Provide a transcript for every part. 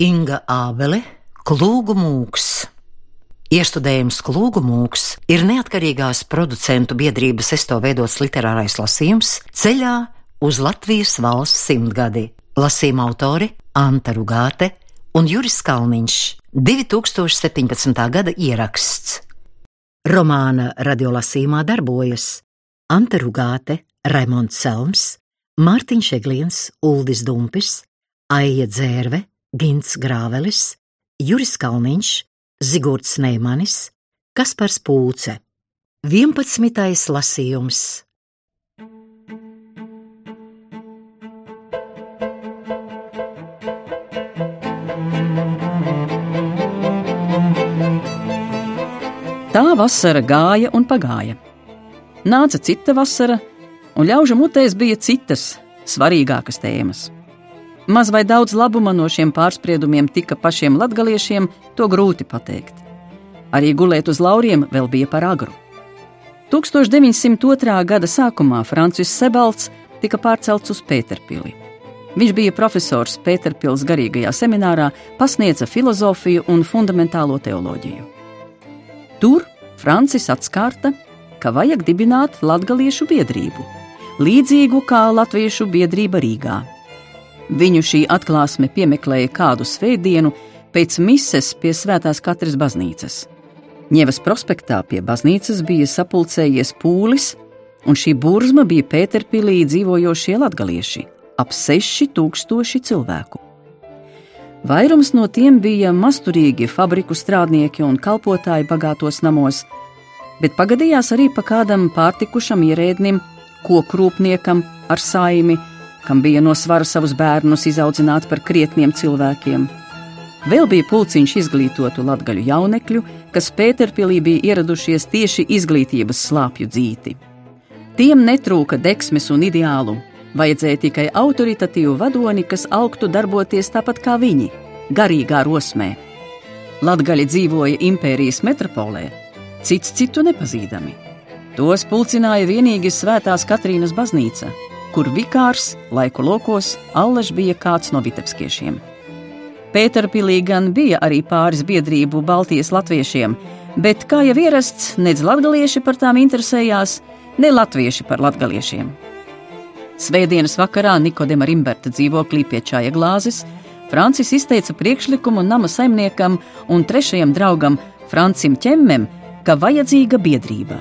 Inga Ābele, Klūgu mūks. Iestudējums Klūgu mūks ir neatkarīgās producentu biedrības esto veidots literārais lasījums ceļā uz Latvijas valsts simtgadi. Lasījuma autori Anta Rugāte un Juris Kalniņš 2017. gada ieraksts. Romāna radiolasījumā darbojas Anta Rugāte, Raimonds Selms, Mārtiņš Egliens, Uldis Dumpis, Aija Dzērve, Gints Grāvelis, Juris Kalniņš, Zigords Neimanis, Kaspars Pūce. 11. lasījums. Tā vasara gāja un pagāja. Nāca cita vasara, un ļaužu mutēs bija citas, svarīgākas tēmas. Maz vai daudz labuma no šiem pārspriedumiem tika pašiem latgaliešiem, to grūti pateikt. Arī gulēt uz lauriem vēl bija par agru. 1902. gada sākumā Francis Sebalts tika pārcelts uz Pēterpili. Viņš bija profesors Pēterpils garīgajā seminārā, pasniedza filozofiju un fundamentālo teoloģiju. Tur Francis atskārta, ka vajag dibināt latgaliešu biedrību, līdzīgu kā latviešu biedrība Rīgā. Viņu šī atklāsme piemeklēja kādu svētdienu pēc mises pie Svētās Katras baznīcas. Ņevas prospektā pie baznīcas bija sapulcējies pūlis, un šī burzma bija Pēterpilī dzīvojošie latgalieši - ap seši tūkstoši cilvēku. Vairums no tiem bija masturīgi fabriku strādnieki un kalpotāji bagātos namos, bet pagadījās arī pa kādam pārtikušam ierēdnim, kokrūpniekam ar saimi, kam bija no svara savus bērnus izaudzināt par krietniem cilvēkiem. Vēl bija pulciņš izglītotu latgaļu jaunekļu, kas Pēterpilī bija ieradušies tieši izglītības slāpju dzīti. Tiem netrūka deksmes un ideālu, vajadzēja tikai autoritatīvu vadoni, kas augtu darboties tāpat kā viņi, garīgā rosmē. Latgaļi dzīvoja impērijas metropolē, cits citu nepazīdami. Tos pulcināja vienīgi Svētās Katrīnas baznīca, kur vikārs laiku lokos allaž bija kāds no vitebskiešiem. Pēterpilī gan bija arī pāris biedrību Baltijas latviešiem, bet, kā jau ierasts, nedz latgalieši par tām interesējās, ne latvieši par latgaliešiem. Svētdienas vakarā Nikodema Rimberta dzīvoklī pie čāja glāzes Francis izteica priekšlikumu nama saimniekam un trešajam draugam Francim Čemmem, ka vajadzīga biedrība.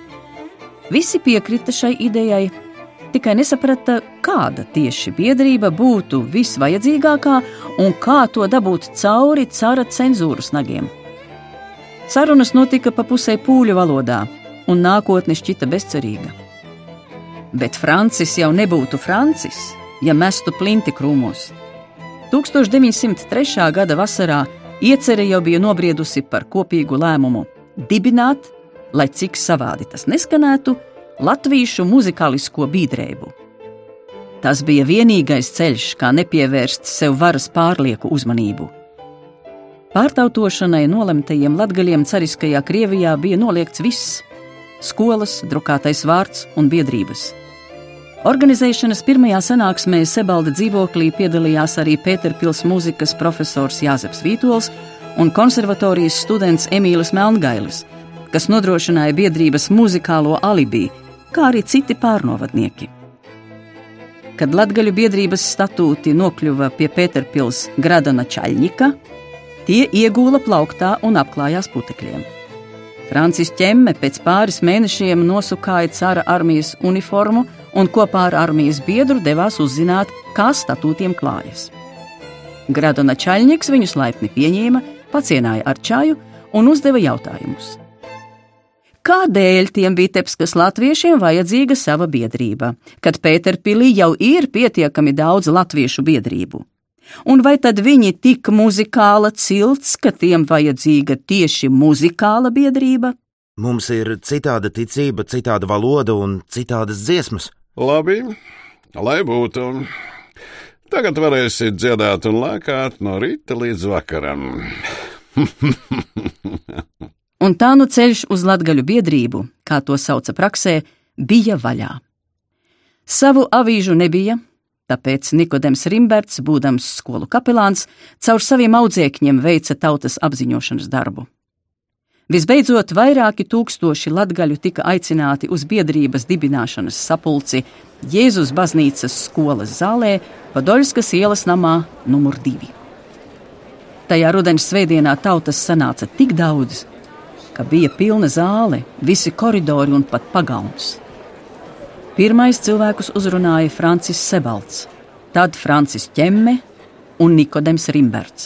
Visi piekrita šai idejai, tikai nesaprata, kāda tieši biedrība būtu visvajadzīgākā un kā to dabūt cauri cara cenzūras nagiem. Sarunas notika pa pusē pūļu valodā, un nākotne šķita bezcerīga. Bet Francis jau nebūtu Francis, ja mestu plinti krūmos. 1903. gada vasarā iecerē jau bija nobriedusi par kopīgu lēmumu dibināt, lai cik savādi tas neskanētu, latviešu muzikālisko biedrību. Tas bija vienīgais ceļš, kā nepievērst sev varas pārlieku uzmanību. Pārtautošanai nolemtajiem latgaļiem cariskajā Krievijā bija noliegts viss - skolas, drukātais vārds un biedrības. Organizēšanas pirmajā sanāksmē Sebalda dzīvoklī piedalījās arī Pēterpils mūzikas profesors Jāzeps Vītols un konservatorijas students Emīlis Melngailis, kas nodrošināja biedrības muzikālo alibi kā arī citi pārnovadnieki. Kad Latvijas biedrības statūti nokļuva pie Pēterpils Gradana Čaļņika, tie iegūla plauktā un apklājās putekļiem. Francis ķemme pēc pāris mēnešiem nosukāja cara armijas uniformu un kopā ar armijas biedru devās uzzināt, kā statūtiem klājas. Gradona Čaļņiks viņus laipni pieņēma, pacienāja ar čaju un uzdeva jautājumus. Kādēļ tiem Vitebskas latviešiem vajadzīga sava biedrība, kad Pēterpilī jau ir pietiekami daudz latviešu biedrību? Un vai tad viņi tik muzikāla cilts, ka tiem vajadzīga tieši muzikāla biedrība? Mums ir citāda ticība, citāda valoda un citādas dziesmas. Labi, lai būtu. Tagad varēsiet dziedāt un lēkāt no rīta līdz vakaram. un tā nu ceļš uz latgaļu biedrību, kā to sauca praksē, bija vaļā. Savu avīžu nebija, Tāpēc Nikodems Rimberts, būdams skolu kapelāns, caur saviem audzēkņiem veica tautas apziņošanas darbu. Visbeidzot, vairāki tūkstoši latgaļu tika aicināti uz biedrības dibināšanas sapulci Jēzus baznīcas skolas zālē Padoļskas ielas namā numur divi. Tajā rudens svētdienā tautas sanāca tik daudz, ka bija pilna zāle, visi koridori un pat pagalms. Pirmais cilvēkus uzrunāja Francis Sebalts, tad Francis Ķemme un Nikodems Rimberts.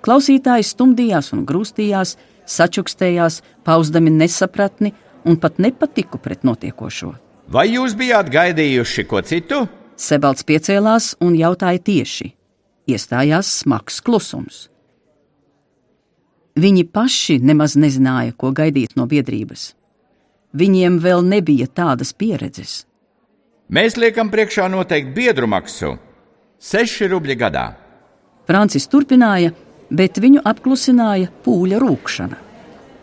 Klausītāji stumdījās un grūstījās, sačukstējās, paustami nesapratni un pat nepatiku pret notiekošo. Vai jūs bijāt gaidījuši ko citu? Sebalts piecēlās un jautāja tieši. Iestājās smags klusums. Viņi paši nemaz nezināja, ko gaidīt no biedrības. Viņiem vēl nebija tādas pieredzes. Mēs liekam priekšā noteikti biedru maksu - 6 rubļi gadā. Francis turpināja, bet viņu apklusināja pūļa rūkšana.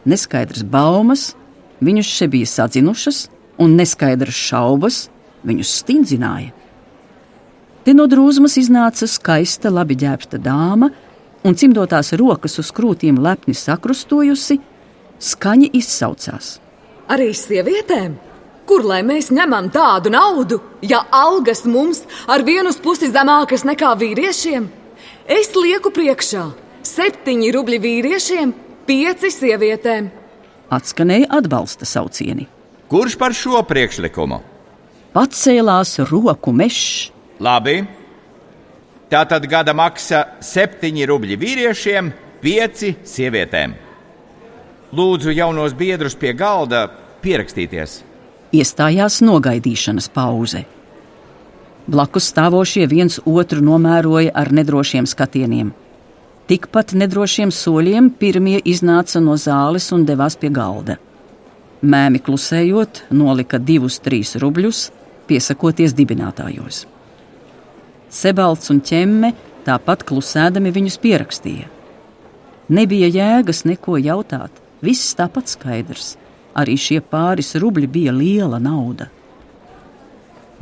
Neskaidrs baumas, viņus še bija sadzinušas, un neskaidras šaubas viņus stingzināja. Te no drūzmas iznāca skaista, labi ģērbta dāma, un cimdotās rokas uz krūtīm lepni sakrustojusi, skaņi izsaucās. Arī sievietēm? Kur lai mēs ņemam tādu naudu, ja algas mums ar vienu pusi zemākas nekā vīriešiem? Es lieku priekšā septiņi rubļi vīriešiem, pieci sievietēm. Atskanēja atbalsta saucieni. Kurš par šo priekšlikumu? Pacēlās roku mežs. Labi. Tā tad gada maksa septiņi rubļi vīriešiem, pieci sievietēm. Lūdzu, jaunos biedrus pie galda pierakstīties. Iestājās nogaidīšanas pauze. Blakus stāvošie viens otru nomēroja ar nedrošiem skatieniem. Tikpat nedrošiem soļiem pirmie iznāca no zāles un devās pie galda. Mēmi klusējot, nolika divus, trīs rubļus, piesakoties dibinātājos. Sebalts un ķemme tāpat klusēdami viņus pierakstīja. Nebija jēgas neko jautāt. Viss tāpat skaidrs. Arī šie pāris rubļi bija liela nauda.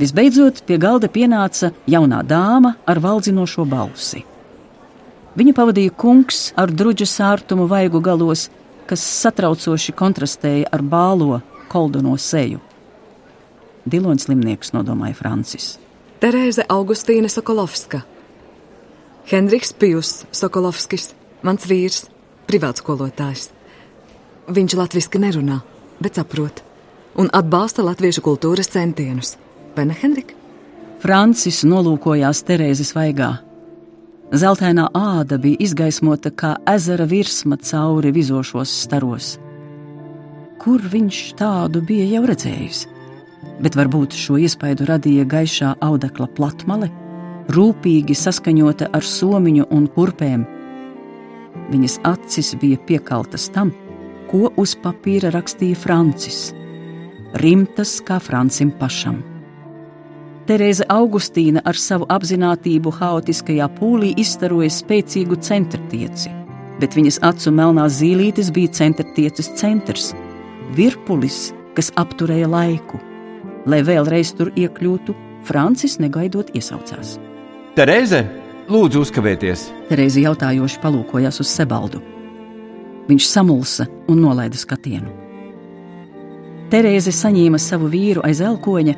Visbeidzot, pie galda pienāca jaunā dāma ar valdzinošo balsi. Viņu pavadīja kungs ar druģa sārtumu vaigu galos, kas satraucoši kontrastēja ar bālo, koldono seju. Diloņs slimnieks nodomāja Francis. Terēze Augustīna Sokolovska, Henriks Pijus Sokolovskis, mans vīrs, privātskolotājs. Viņš latviešu nerunā, bet saprot un atbalsta latviešu kultūras centienus. Vai ne, Henrika? Francis nolūkojās Terēzes vaigā. Zeltainā āda bija izgaismota kā ezera virsma cauri vizošos staros. Kur viņš tādu bija jau redzējis? Bet varbūt šo iespaidu radīja gaišā audekla platmale, rūpīgi saskaņota ar somiņu un kurpēm. Viņas acis bija piekaltas tam, ko uz papīra rakstīja Francis. Rimtas kā Francim pašam. Terēze Augustīna ar savu apziņotību haotiskajā pūlī izstaroja spēcīgu centrtieci, bet viņas acu melnās zīlītes bija centrtieces centrs, virpulis, kas apturēja laiku. Lai vēlreiz tur iekļūtu, Francis negaidot iesaucās. Terēze, lūdzu, uzkavēties! Terēze jautājoši palūkojās uz Sebaldu. Viņš samulsa un nolaida skatienu. Terēze saņēma savu vīru aiz elkoņa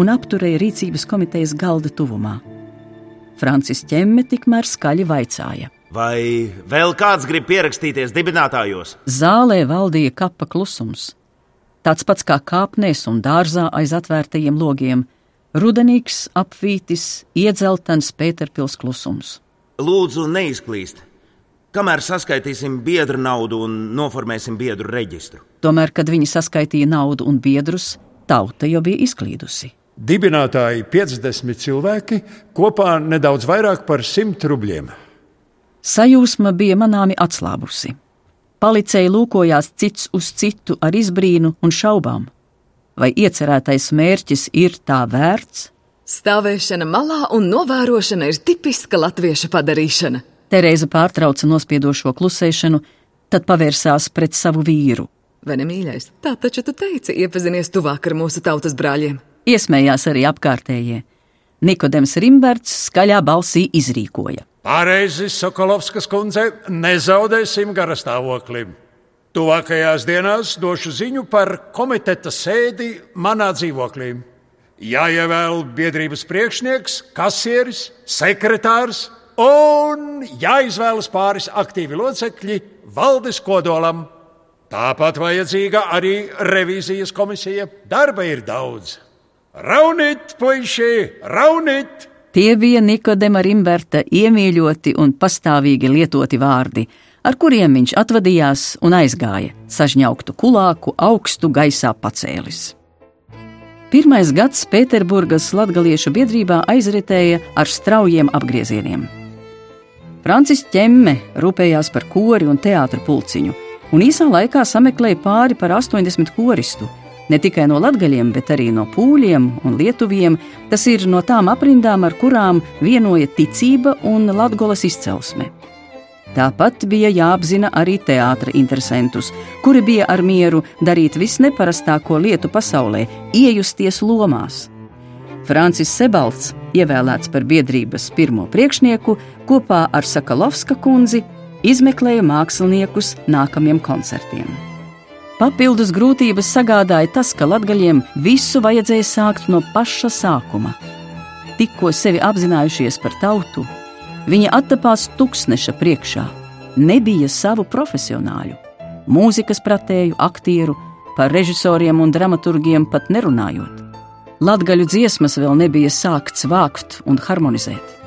un apturēja rīcības komitejas galda tuvumā. Francis ķemme tikmēr skaļi vaicāja. Vai vēl kāds grib pierakstīties dibinātājos? Zālē valdīja kapa klusums. Tāds pats kā kāpnēs un dārzā aiz atvērtajiem logiem - rudenīgs, apvītis, iedzeltens Pēterpils klusums. Lūdzu, neizklīst! kamēr saskaitīsim biedru naudu un noformēsim biedru reģistru. Tomēr, kad viņi saskaitīja naudu un biedrus, tauta jau bija izklīdusi. Dibinātāji 50 cilvēki, kopā nedaudz vairāk par 100 rubļiem. Sajūsma bija manāmi atslābusi. Palicēji lūkojās cits uz citu ar izbrīnu un šaubām. Vai iecerētais mērķis ir tā vērts? Stāvēšana malā un novērošana ir tipiska latviešu padarīšana. Terēza pārtrauca nospiedošo klusēšanu, tad pavērsās pret savu vīru. Vai ne mīļais? Tā taču tu teici, iepazinies tuvāk ar mūsu tautas brāļiem. Iesmējās arī apkārtējie. Nikodems Rimberts skaļā balsī izrīkoja. Pareizi, Sokolovskas kundze, nezaudēsim garastāvokli. Tuvākajās dienās došu ziņu par komiteta sēdi manā dzīvoklī. Jāievēl biedrības priekšnieks, kasieris, sekretārs un jāizvēlas pāris aktīvi locekļi valdes kodolam. Tāpat vajadzīga arī revīzijas komisija. Darba ir daudz. Raunīt, puiši, raunīt! Tie bija Nikodema Rimberta iemīļoti un pastāvīgi lietoti vārdi, ar kuriem viņš atvadījās un aizgāja, sažņauktu kulāku augstu gaisā pacēlis. Pirmais gads Pēterburgas latgaliešu biedrībā aizritēja ar straujiem apgriezieniem. Francis ķemme rūpējās par kori un teātra pulciņu, un īsā laikā sameklēja pāri par 80 koristu. Ne tikai no latgaļiem, bet arī no pūļiem un lietuviem, tas ir no tām aprindām, ar kurām vienoja ticība un latgolas izcelsme. Tāpat bija jāapzina arī teātra interesantus, kuri bija ar mieru darīt visneparastāko lietu pasaulē, iejusties lomās. Francis Sebalts, ievēlēts par biedrības pirmo priekšnieku, kopā ar Sakalovska kundzi izmeklēja māksliniekus nākamajiem koncertiem. Papildus grūtības sagādāja tas, ka latgaļiem visu vajadzēja sākt no paša sākuma. Tikko sevi apzinājušies par tautu, viņi attapās tūkstneša priekšā. Nebija savu profesionāļu, mūzikas pratēju, aktieru, par režisoriem un dramaturgiem pat nerunājot. Latgaļu dziesmas vēl nebija sākts vākt un harmonizēt.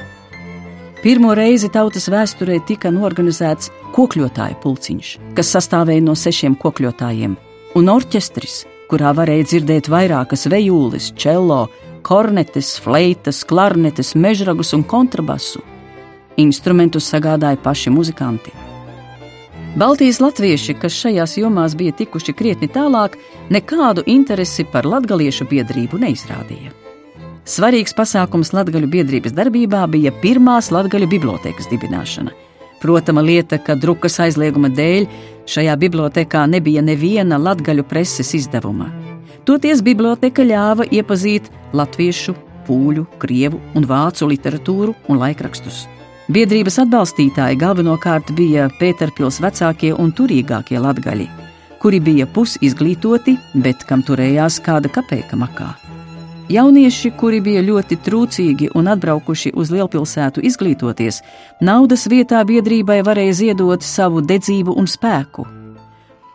Pirmo reizi tautas vēsturē tika norganizēts kokļotāju pulciņš, kas sastāvēja no sešiem kokļotājiem, un orķestris, kurā varēja dzirdēt vairākas vejūles, čelo, kornetes, fleitas, klarnetes, mežragus un kontrabasu. Instrumentus sagādāja paši muzikanti. Baltijas latvieši, kas šajās jomās bija tikuši krietni tālāk, nekādu interesi par latgaliešu biedrību neizrādīja. Svarīgs pasākums Latvijas biedrības darbībā bija pirmās Latvijas bibliotekas dibināšana. Protama lieta, ka drukas aizlieguma dēļ šajā bibliotekā nebija neviena latgaļu preses izdevuma. Toties biblioteka ļāva iepazīt latviešu, pūļu, krievu un vācu literatūru un laikrakstus. Biedrības atbalstītāji galvenokārt bija Pēterpils vecākie un turīgākie latgaļi, kuri bija pusizglītoti, bet kam turējās kāda kapeka makā. Jaunieši, kuri bija ļoti trūcīgi un atbraukuši uz lielpilsētu izglītoties, naudas vietā biedrībai varēja ziedot savu dedzību un spēku.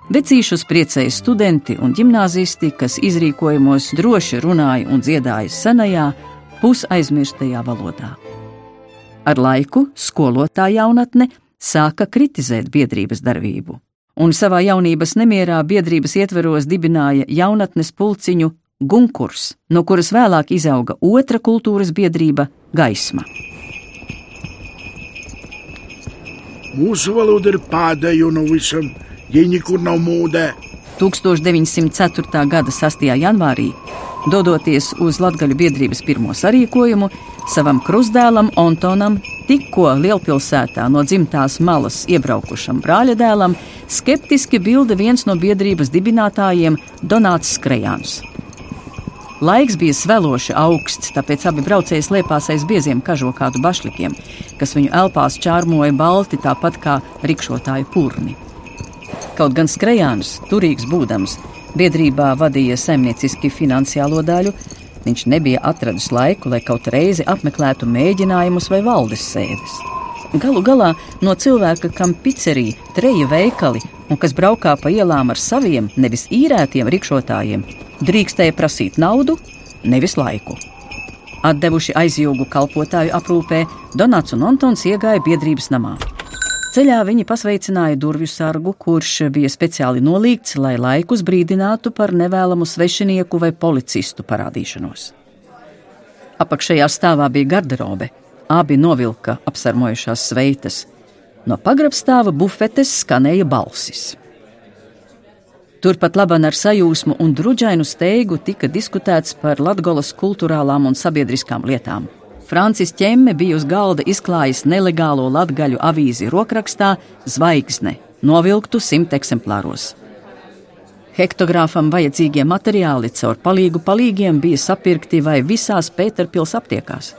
Vecīšus priecēja studenti un gimnāzisti, kas izrīkojumos droši runāja un dziedāja senajā, pusaizmirstajā valodā. Ar laiku skolotāja jaunatne sāka kritizēt biedrības darbību, un savā jaunības nemierā biedrības ietveros dibināja jaunatnes pulciņu Gunkurs, no kuras vēlāk izauga otra kultūras biedrība - Gaisma. Mūsu valoda ir pēdējā no visam, ja nekur nav mūdē. 1904. gada 6. janvārī, dodoties uz Latvijas biedrības pirmo sarīkojumu, savam krustdēlam Antonam, tikko lielpilsētā no dzimtās malas iebraukušam brāļadēlam, skeptiski bilda viens no biedrības dibinātājiem Donāts Skrejāns. Laiks bija sveloši augsts, tāpēc abi braucēji slēpās aiz bieziem kažokādu bašlikiem, kas viņu elpās čārmoja balti, tāpat kā rikšotāju purni. Kaut gan skrejāns, turīgs būdams, biedrībā vadīja saimnieciski finansiālo daļu, viņš nebija atradis laiku, lai kaut reizi apmeklētu mēģinājumus vai valdes sēdes. Galu galā no cilvēka, kam picerija, treja veikali un kas braukā pa ielām ar saviem, nevis īrētiem rikšotājiem, drīkstēja prasīt naudu, nevis laiku. Atdevuši aizjūgu kalpotāju aprūpē, Donāts un Antons iegāja biedrības namā. Ceļā viņi pasveicināja durvju sargu, kurš bija speciāli nolīgts, lai laikus brīdinātu par nevēlamu svešinieku vai policistu parādīšanos. Apakšējā stāvā bija garderobe, Abi novilka apsarmojušās sveitas. No pagrabstāva bufetes skanēja balsis. Turpat laban ar sajūsmu un druģainu steigu tika diskutēts par Latgolas kultūrālām un sabiedriskām lietām. Francis ķemme bija uz galda izklājis nelegālo latgaļu avīzi rokrakstā Zvaigzne, novilktu simt eksemplāros. Hektogrāfam vajadzīgie materiāli caur palīgu palīgiem bija sapirkti vai visās Pēterpils aptiekās.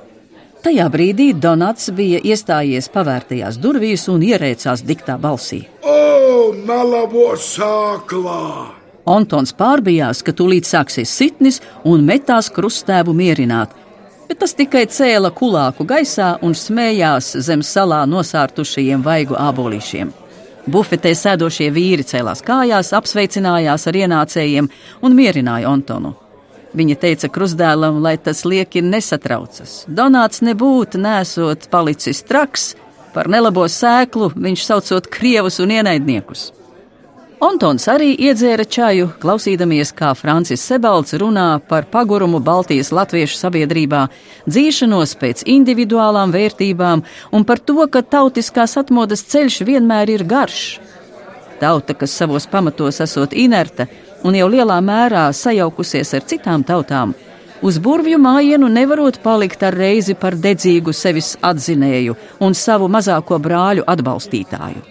Tajā brīdī Donats bija iestājies pavērtajās durvīs un ierēcās diktā balsī. O, nalabo sāklā! Antons pārbijās, ka tūlīt sāksies sitnis un metās krustēvu mierināt, bet tas tikai cēla kulāku gaisā un smējās zem salā nosārtušajiem vaigu ābolīšiem. Bufetē sēdošie vīri cēlās kājās, apsveicinājās ar ienācējiem un mierināja Antonu. Viņa teica krustdēlam, lai tas lieki nesatraucas. Donāts nebūtu nesot palicis traks, par nelabo sēklu viņš saucot krievus un ienaidniekus. Antons arī iedzēra čaju, klausīdamies, kā Francis Sebalds runā par pagurumu Baltijas latviešu sabiedrībā, dzīšanos pēc individuālām vērtībām un par to, ka tautiskās atmodas ceļš vienmēr ir garš. Tauta, kas savos pamatos esot inerta un jau lielā mērā sajaukusies ar citām tautām, uz burvju mājienu nevarot palikt ar reizi par dedzīgu sevis atzinēju un savu mazāko brāļu atbalstītāju.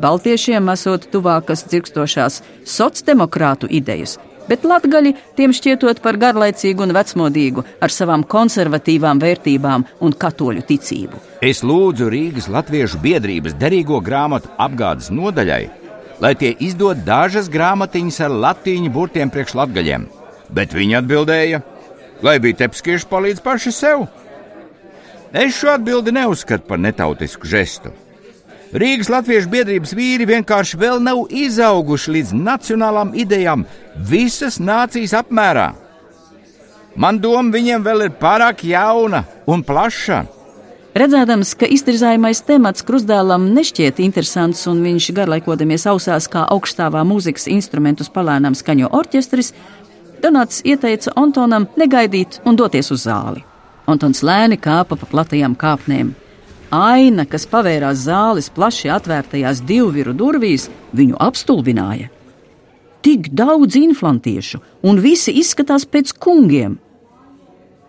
Baltiešiem esot tuvākas dzirkstošās sociāldemokrātu idejas, bet latgaļi tiem šķietot par garlaicīgu un vecmodīgu ar savām konservatīvām vērtībām un katoļu ticību. Es lūdzu Rīgas Latviešu biedrības derīgo grāmatu apgādes nodaļai, lai tie izdod dažas grāmatiņas ar latīņu burtiem priekš latgaļiem, bet viņi atbildēja, lai bija tepskieši palīdz paši sev. Es šo atbildi neuzskatu par netautisku žestu. Rīgas Latviešu biedrības vīri vienkārši vēl nav izauguši līdz nacionālām idejām visas nācijas apmērā. Man doma viņiem vēl ir pārāk jauna un plaša. Redzēdams, ka iztirzājumais temats krustdēlam nešķiet interesants un viņš garlaikodamies ausās kā augstāvā mūzikas instrumentus palēnām skaņo orķestris, Donāts ieteica Antonam negaidīt un doties uz zāli. Antons lēni kāpa pa platajām kāpnēm. Aina, kas pavērās zāles plaši atvērtajās divviru durvīs, viņu apstulbināja. Tik daudz inflantiešu, un visi izskatās pēc kungiem.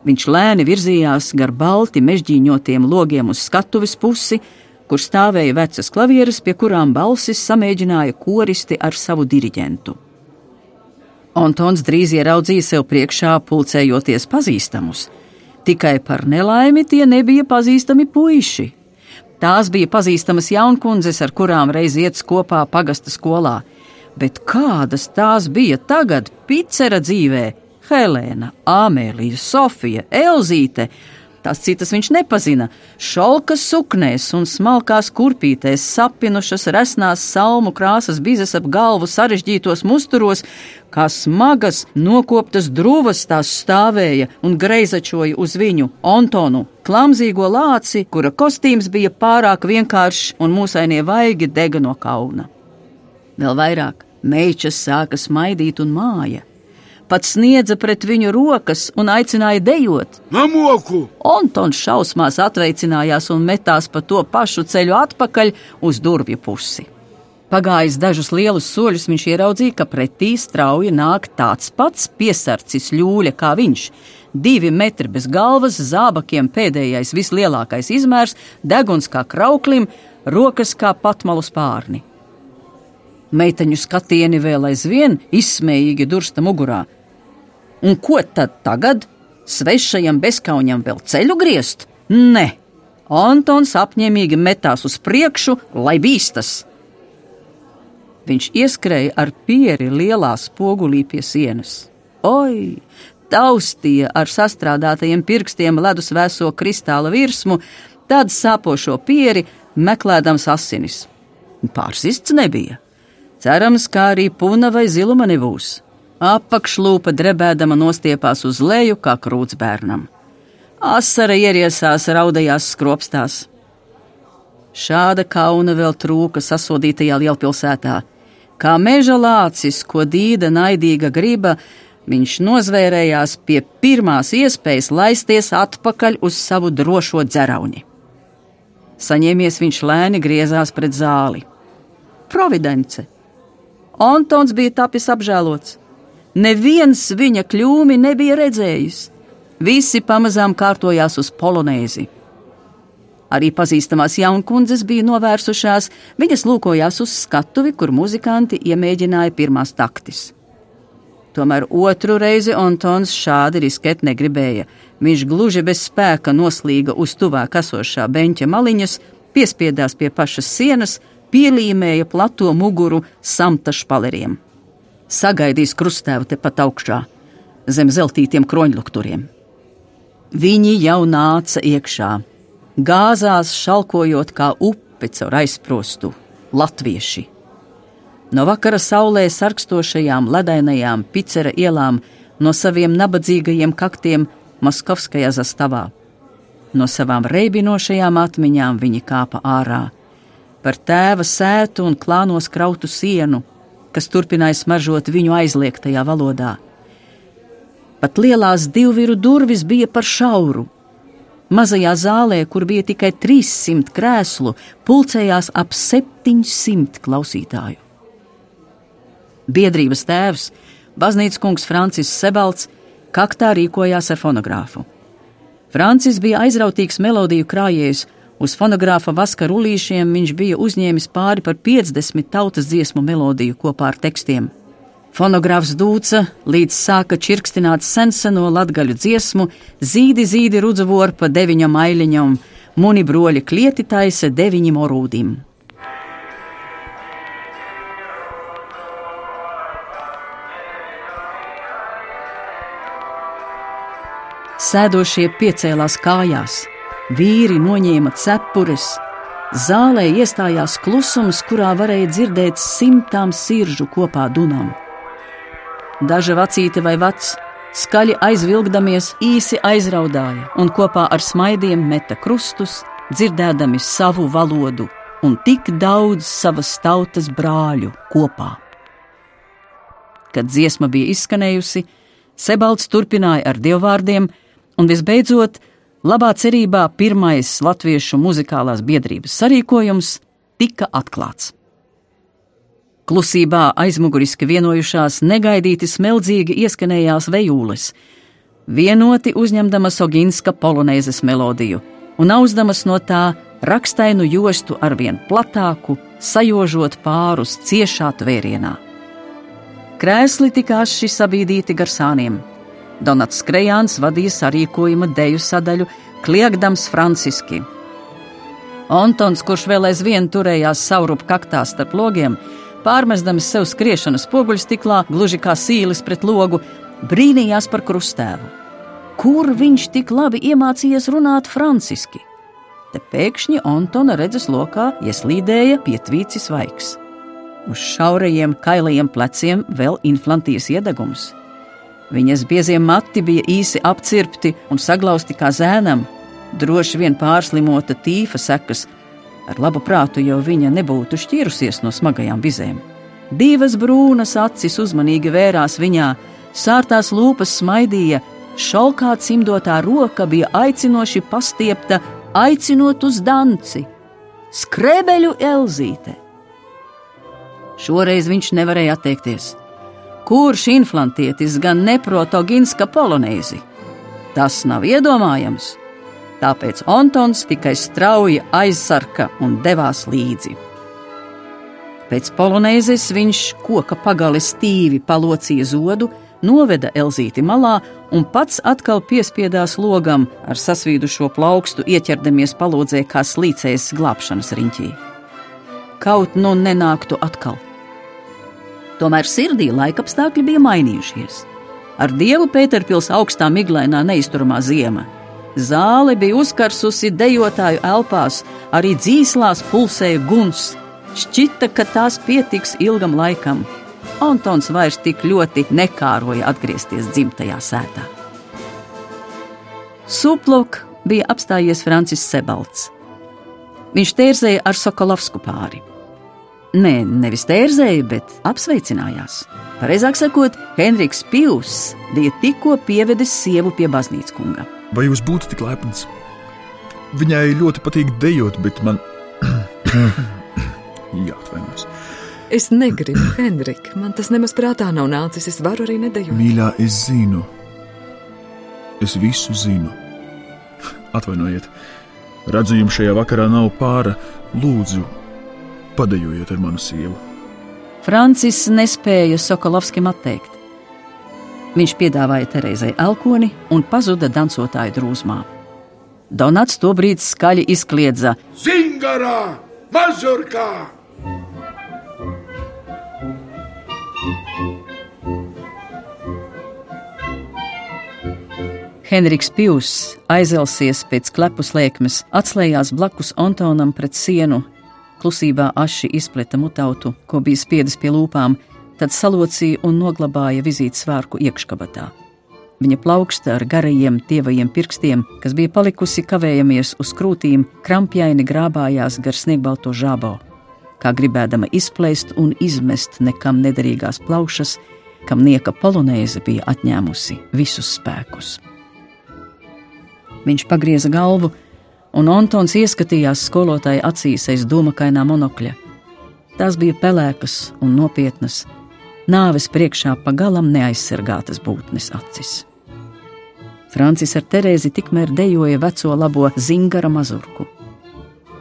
Viņš lēni virzījās gar balti mežģīņotiem logiem uz skatuves pusi, kur stāvēja vecas klavieres, pie kurām balsis samēģināja koristi ar savu diriģentu. Antons drīz ieraudzīja sev priekšā pulcējoties pazīstamus – Tikai par nelaimi tie nebija pazīstami puiši. Tās bija pazīstamas jaunkundzes, ar kurām reiz iet kopā pagasta skolā. Bet kādas tās bija tagad, Picera dzīvē? Helēna, Amēlija, Sofija, Elzīte, Tās citas viņš nepazina. Šalkas suknēs un smalkās kurpītēs, sapinušas resnās salmu krāsas bizes ap galvu sarežģītos musturos, kā smagas, nokoptas drūvas tās stāvēja un greizačoja uz viņu, Antonu, klamzīgo lāci, kura kostīms bija pārāk vienkāršs un mūsainie vaigi dega no kauna. Vēl vairāk meičas sāka smaidīt un māja pat sniedza pret viņu rokas un aicināja dejot. Namoku! Antons šausmās atveicinājās un metās pa to pašu ceļu atpakaļ uz durvju pusi. Pagājis dažus lielus soļus, viņš ieraudzīja, ka pretī strauji nāk tāds pats piesarcis ļūļa kā viņš. Divi metri bez galvas, zābakiem pēdējais vislielākais izmērs, deguns kā krauklim, rokas kā patmalu spārni. Meiteņu skatieni vēl aizvien izsmējīgi dursta mugurā. Un ko tad tagad? Svešajam bezkaunam vēl ceļu griezt? Nē, Antons apņēmīgi metās uz priekšu, lai bīstas. Viņš ieskrēja ar pieri lielā spogulī pie sienas. Oi! Taustīja ar sastrādātajiem pirkstiem ledus vēso kristāla virsmu, tad sāpošo pieri, meklējams asinis. Pārsists nebija. Cerams, kā arī puna vai ziluma nebūs. Apakšlūpa drebēdama nostiepās uz leju, kā krūts bērnam. Asara ieriesās raudajās skropstās. Šāda kauna vēl trūka sasodītajā lielpilsētā. Kā meža lācis, ko dīda naidīga griba, viņš nozvērējās pie pirmās iespējas laisties atpakaļ uz savu drošo dzerauni. Saņēmies viņš lēni griezās pret zāli. Providence! Antons bija tapis apžēlots. Neviens viņa kļūmi nebija redzējis. Visi pamazām kārtojās uz polonēzi. Arī pazīstamās jaunkundzes bija novērsušās, viņas lūkojās uz skatuvi, kur muzikanti iemēģināja pirmās taktis. Tomēr otru reizi Antons šādi riskēt negribēja. Viņš gluži bez spēka noslīga uz tuvāk esošā beņķa maliņas, piespiedās pie pašas sienas, pielīmēja plato muguru samta špaleriem. Sagaidīs krustēvu tepat augšā, zem zeltītiem kroņlukturiem. Viņi jau nāca iekšā, gāzās šalkojot kā upe caur aizprostu latvieši. No vakara saulē sarkstošajām ledainajām picera ielām, no saviem nabadzīgajiem kaktiem Moskovskajā zastavā. No savām reibinošajām atmiņām viņi kāpa ārā, par tēva sētu un klānos krautu sienu, kas turpināja smaržot viņu aizliegtajā valodā. Pat lielās divviru durvis bija par šauru. Mazajā zālē, kur bija tikai 300 krēslu, pulcējās ap 700 klausītāju. Biedrības tēvs, baznīcas kungs Francis Sebalts, kaktā rīkojās ar fonogrāfu. Francis bija aizrautīgs melodiju krājējs, uz fonogrāfa vaska rullīšiem viņš bija uzņēmis pāri par 50 tautas dziesmu melodiju kopā ar tekstiem. Fonogrāfs dūca, līdz sāka čirkstināt senseno latgaļu dziesmu, zīdi zīdi rudzvorpa deviņam ailiņam, muni broļi klieti taisa deviņim orūdim. Sēdošie piecēlās kājās, vīri noņēma cepures, zālē iestājās klusums, kurā varēja dzirdēt simtām siržu kopā dunām. Daža vecīte vai vecs, skaļi aizvilgdamies, īsi aizraudāja un kopā ar smaidiem meta krustus, dzirdēdami savu valodu un tik daudz savas tautas brāļu kopā. Kad dziesma bija izskanējusi, Sebalds turpināja ar dievvvārdiem, Un visbeidzot, labā cerībā pirmais latviešu muzikālās biedrības sarīkojums tika atklāts. Klusībā aizmuguriski vienojušās negaidīti smeldzīgi ieskanējās vejūles, vienoti uzņemdamas Oginska polonēzes melodiju un auzdamas no tā rakstainu jostu arvien platāku, sajožot pārus ciešā tvērienā. Krēsli tika aši sabīdīti gar sāniem Donats Krejāns vadīja sarīkojuma deju sadaļu, kliegdams franciski. Antons, kurš vēl aizvien turējās saurup kaktā starp logiem, pārmestams sev skriešanas poguļstiklā, gluži kā sīlis pret logu, brīnījās par krustēvu. Kur viņš tik labi iemācījies runāt franciski? Te pēkšņi Antona redzes lokā ieslīdēja pietvīcis vaiks. Uz šaurajiem, kailajiem pleciem vēl inflantijas iedegums. Viņas biezie mati bija īsi apcirpti un saglausti kā zēnam, droši vien pārslimota tīfa sekas. Ar labu prātu jau viņa nebūtu šķīrusies no smagajām vizēm. Divas brūnas acis uzmanīgi vērās viņā, sārtās lūpas smaidīja, šalkā cimdotā roka bija aicinoši pastiepta, aicinot uz danci. Skrebeļu Elzīte! Šoreiz viņš nevarēja atteikties kurš inflantietis gan neprot Oginska polonēzi. Tas nav iedomājams, tāpēc Antons tikai strauji aizsarka un devās līdzi. Pēc polonēzes viņš koka pagali stīvi palocīja zodu, noveda Elzīti malā un pats atkal piespiedās logam ar sasvīdušo plaukstu, ieķerdamies palodzē kā slīcējs glābšanas riņķī. Kaut nu nenāktu atkal! Tomēr sirdī laikapstākļi bija mainījušies. Ar dievu Pēterpils augstā miglainā neizturamā ziema. Zāle bija uzkarsusi dejotāju elpās, arī dzīslās pulsēja guns. Šķita, ka tās pietiks ilgam laikam. Antons vairs tik ļoti nekāroja atgriezties dzimtajā sētā. Suplok bija apstājies Francis Sebalts. Viņš tērzēja ar Sokolovsku pāri. Nē, nevis tērzēja, bet apsveicinājās. Pareizāk sakot, Henriks Pīls bija tikko pievedis sievu pie baznīcas kunga. Vai jūs būtu tik lepns? Viņai ļoti patīk dejot, bet man. Jā, atvainojos. Es negribu, Henrika. Man tas nemaz prātā nav nācis. Es varu arī nedējot. Mīļā, es zinu. Es visu zinu. Atvainojiet, redzu, jums šajā vakarā nav pāra. Lūdzu, Padejojiet ar manu sievu. Francis nespēja Sokolovskim atteikt. Viņš piedāvāja Terēzai elkoni un pazuda dancotāju drūzmā. Donats tobrīd skaļi izkliedza: Zingarā, Mazurkā! Henriks Pjūs, aizelsies pēc klepus lēkmes, atslējās blakus Antonam pret sienu, klusībā aši izpleta mutautu, ko bija spiedis pie lūpām, tad salocīja un noglabāja vizītes svārku iekškabatā. Viņa plauksta ar garajiem, tievajiem pirkstiem, kas bija palikusi kavējamies uz krūtīm, krampjaini grābājās gar sniegbalto žābo, kā gribēdama izplēst un izmest nekam nederīgās plaušas, kam nieka polonēze bija atņēmusi visus spēkus. Viņš pagrieza galvu, un Antons ieskatījās skolotāja acīs aiz domakainā monokļa. Tās bija pelēkas un nopietnas, nāves priekšā pagalam neaizsargātas būtnes acis. Francis ar Terēzi tikmēr dejoja veco labo zingara mazurku.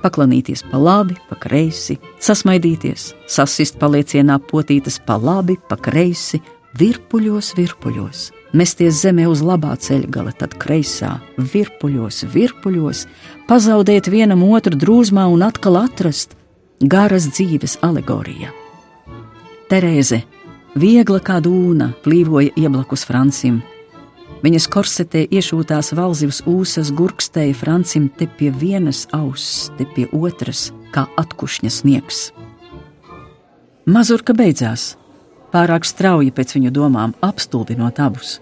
Paklanīties pa labi, pa kreisi, sasmaidīties, sasist paliecienā potītas pa labi, pa kreisi, virpuļos, virpuļos mesties zemē uz labā ceļgala, tad kreisā, virpuļos, virpuļos, pazaudēt vienam otru drūzmā un atkal atrast garas dzīves alegorija. Terēze, viegla kā dūna, plīvoja ieblakus Francim. Viņas korsetē iešūtās valzivas ūsas gurkstēja Francim te pie vienas auss, te pie otras, kā atkušņa sniegs. Mazurka beidzās, pārāk strauji pēc viņu domām, apstulbinot abus.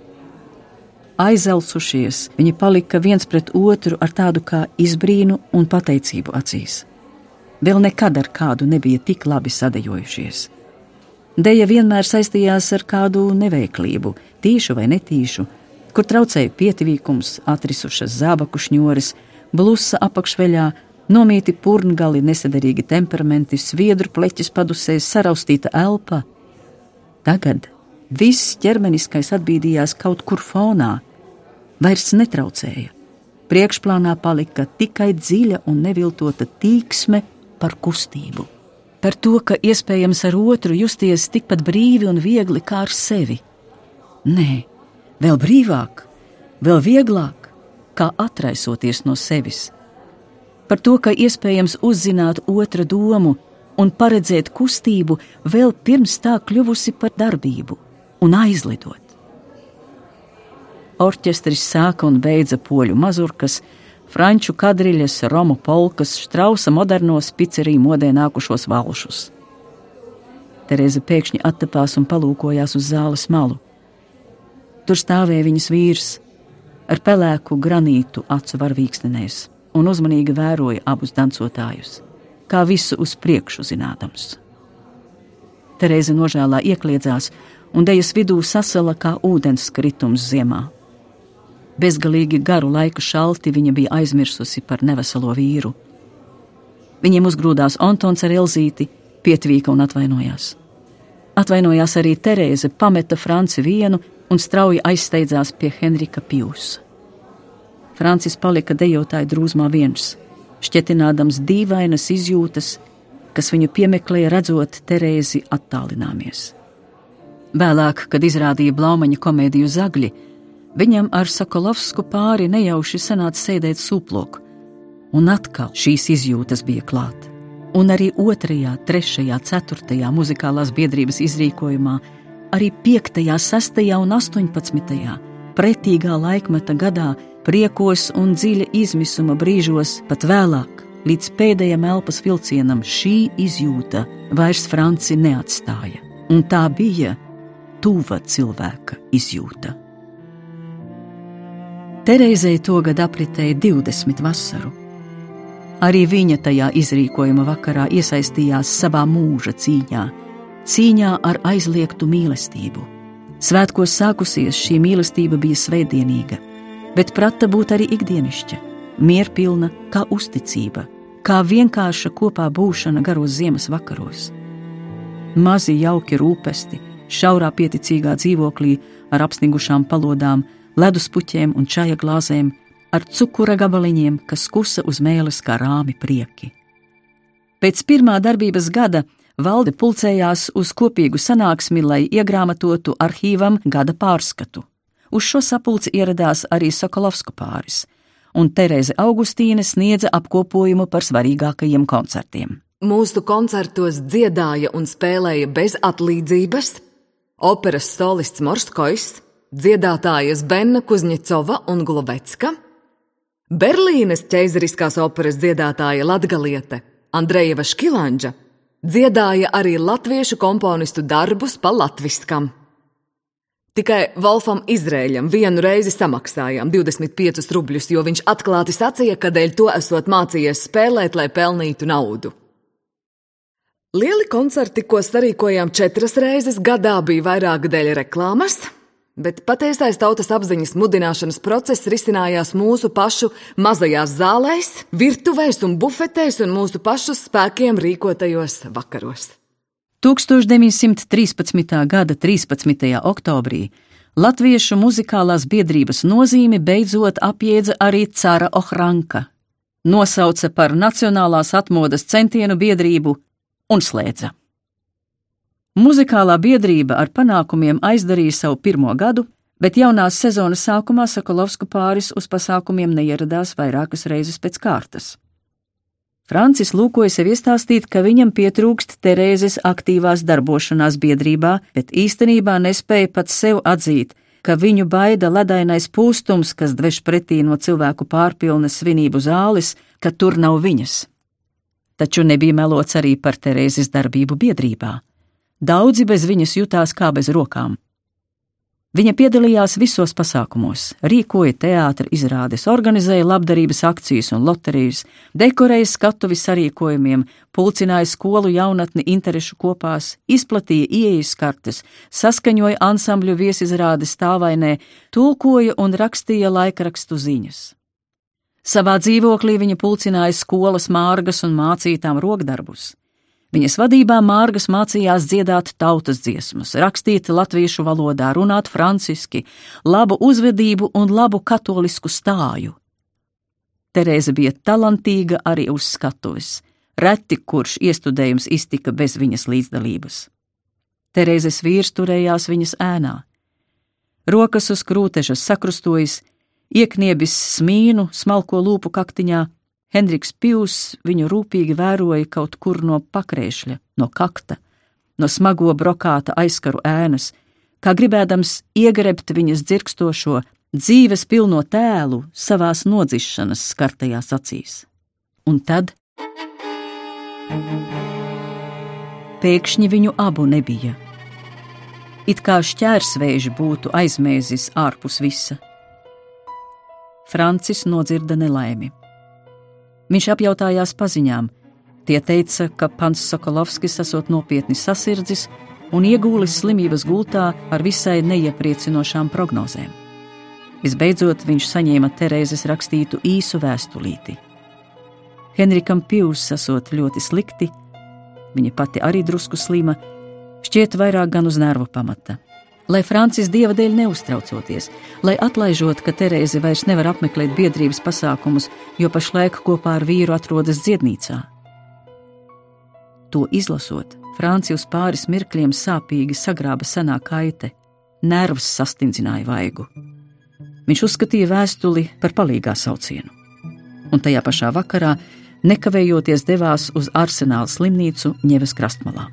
Aizelsušies, viņi palika viens pret otru ar tādu kā izbrīnu un pateicību acīs. Vēl nekad ar kādu nebija tik labi sadejojušies. Deja vienmēr saistījās ar kādu neveiklību, tīšu vai netīšu, kur traucēja pietivīkums, atrisušas zābaku šņoris, blusa apakšveļā, nomīti purngali, nesaderīgi temperamenti, sviedru pleķis padusēs, saraustīta elpa, Tagad viss ķermeniskais atbīdījās kaut kur fonā, vairs netraucēja. Priekšplānā palika tikai dziļa un neviltota tīksme par kustību. Par to, ka iespējams ar otru justies tikpat brīvi un viegli kā ar sevi. Nē, vēl brīvāk, vēl vieglāk, kā atraisoties no sevis. Par to, ka iespējams uzzināt otra domu, un paredzēt kustību vēl pirms tā kļuvusi par darbību un aizlidot. Orķestris sāka un beidza poļu mazurkas, franču kadriļas, romu polkas, strausa modernos piceriju modē nākušos valšus. Tereza pēkšņi attapās un palūkojās uz zāles malu. Tur stāvēja viņas vīrs ar pelēku granītu acu varvīksnēs un uzmanīgi vēroja abus dancotājus kā visu uz priekšu zinādams. Terēze nožēlā iekļiedzās un dejas vidū sasala kā ūdens kritums ziemā. Bezgalīgi garu laiku šalti viņa bija aizmirsusi par neveselo vīru. Viņiem uzgrūdās Antons ar Elzīti, pietvīka un atvainojās. Atvainojās arī Terēze, pameta Franci vienu un strauji aizsteidzās pie Henrika Pjūsa. Francis palika dejotāju drūzmā viens šķietinādams dīvainas izjūtas, kas viņu piemeklēja redzot Terēzi attālināmies. Vēlāk, kad izrādīja Blaumaņa komēdiju Zagļi, viņam ar Sokolovsku pāri nejauši sanāca sēdēt sūploku, un atkal šīs izjūtas bija klāt. Un arī otrajā, trešajā, ceturtajā muzikālās biedrības izrīkojumā, arī piektajā, sestajā un astoņpadsmitajā pretīgā laikmeta gadā priekos un dziļa izmisuma brīžos, pat vēlāk, līdz pēdējam elpas vilcienam, šī izjūta vairs Franci neatstāja, un tā bija tuva cilvēka izjūta. Terēzei togad apritēja 20 vasaru. Arī viņa tajā izrīkojuma vakarā iesaistījās savā mūža cīņā, cīņā ar aizliegtu mīlestību. Svētkos sākusies šī mīlestība bija svētdienīga, bet prata būt arī ikdienišķa, mierpilna kā uzticība, kā vienkārša kopā būšana garos ziemas vakaros. Mazi jauki rūpesti, šaurā pieticīgā dzīvoklī ar apsnigušām palodām, leduspuķiem un čaja glāzēm, ar cukura gabaliņiem, kas kusa uz mēles kā rāmi prieki. Pēc pirmā darbības gada valde pulcējās uz kopīgu sanāksmi, lai iegrāmatotu arhīvam gada pārskatu. Uz šo sapulci ieradās arī Sokolovska pāris, un Terēze Augustīne sniedza apkopojumu par svarīgākajiem koncertiem. Mūsu koncertos dziedāja un spēlēja bez atlīdzības operas solists Morskojs, dziedātājas Benna Kuzņecova un Glovecka, Berlīnes ķeizariskās operas dziedātāja Latgaliete Andrejeva Škilanģa dziedāja arī latviešu komponistu darbus pa latviskam. Tikai Wolfam Izrēļam vienu reizi samaksājām 25 rubļus, jo viņš atklāti sacīja, ka dēļ to esot mācījies spēlēt, lai pelnītu naudu. Lieli koncerti, ko sarīkojām četras reizes gadā, bija vairāk dēļ reklāmas, bet patiesais tautas apziņas mudināšanas process risinājās mūsu pašu mazajās zālēs, virtuvēs un bufetēs un mūsu pašu spēkiem rīkotajos vakaros. 1913. gada 13. oktobrī Latviešu muzikālās biedrības nozīmi beidzot apiedza arī Cara Ohranka, nosauca par Nacionālās atmodas centienu biedrību un slēdza. Muzikālā biedrība ar panākumiem aizdarīja savu pirmo gadu, bet jaunās sezonas sākumā Sokolovsku pāris uz pasākumiem neieradās vairākas reizes pēc kārtas. Francis lūkoja sev iestāstīt, ka viņam pietrūkst Terēzes aktīvās darbošanās biedrībā, bet īstenībā nespēja pat sev atzīt, ka viņu baida ledainais pūstums, kas dveš pretī no cilvēku pārpilnas svinību zāles, ka tur nav viņas. Taču nebija melots arī par Terēzes darbību biedrībā. Daudzi bez viņas jutās kā bez rokām. Viņa piedalījās visos pasākumos, rīkoja teātris izrādes, organizēja labdarības akcijas un loterijas, dekorēja skatuves sarīkojumiem, pulcināja skolu jaunatni interešu kopās, izplatīja ieejas kartes, saskaņoja ansambļu viesizrādes stāvainē, tulkoja un rakstīja laikrakstu ziņas. Savā dzīvoklī viņa pulcināja skolas mārgas un mācītām rokdarbus. Viņas vadībā Mārgas mācījās dziedāt tautas dziesmas, rakstīt latviešu valodā, runāt franciski, labu uzvedību un labu katolisku stāju. Terēze bija talantīga arī uz skatuves, reti kurš iestudējums iztika bez viņas līdzdalības. Terēzes vīrs turējās viņas ēnā. Rokas uz krūtežas sakrustojas, iekniebis smīnu smalko lūpu kaktiņā, Hendriks Pjūs viņu rūpīgi vēroja kaut kur no pakrēšļa, no kakta, no smago brokāta aizkaru ēnas, kā gribēdams iegrebt viņas dzirkstošo, dzīves pilno tēlu savās nodzišanas skartajās acīs. Un tad pēkšņi viņu abu nebija. It kā šķērsvēži būtu aizmēzis ārpus visa. Francis nodzirda nelaimi. Viņš apjautājās paziņām. Tie teica, ka pants Sokolovskis esot nopietni sasirdzis un iegūlis slimības gultā ar visai neiepriecinošām prognozēm. Visbeidzot, viņš saņēma Terēzes rakstītu īsu vēstulīti. Henrikam Pjūs esot ļoti slikti, viņa pati arī drusku slima, šķiet vairāk gan uz nervu pamata lai Francis dieva dēļ neuztraucoties, lai atlaižot, ka Terēze vairs nevar apmeklēt biedrības pasākumus, jo pašlaik kopā ar vīru atrodas dziednīcā. To izlasot, Francijs pāris mirkļiem sāpīgi sagrāba senā kaite, nervus sastindzināja vaigu. Viņš uzskatīja vēstuli par palīgā saucienu, un tajā pašā vakarā nekavējoties devās uz arsenāla slimnīcu Ņevas krastmalā.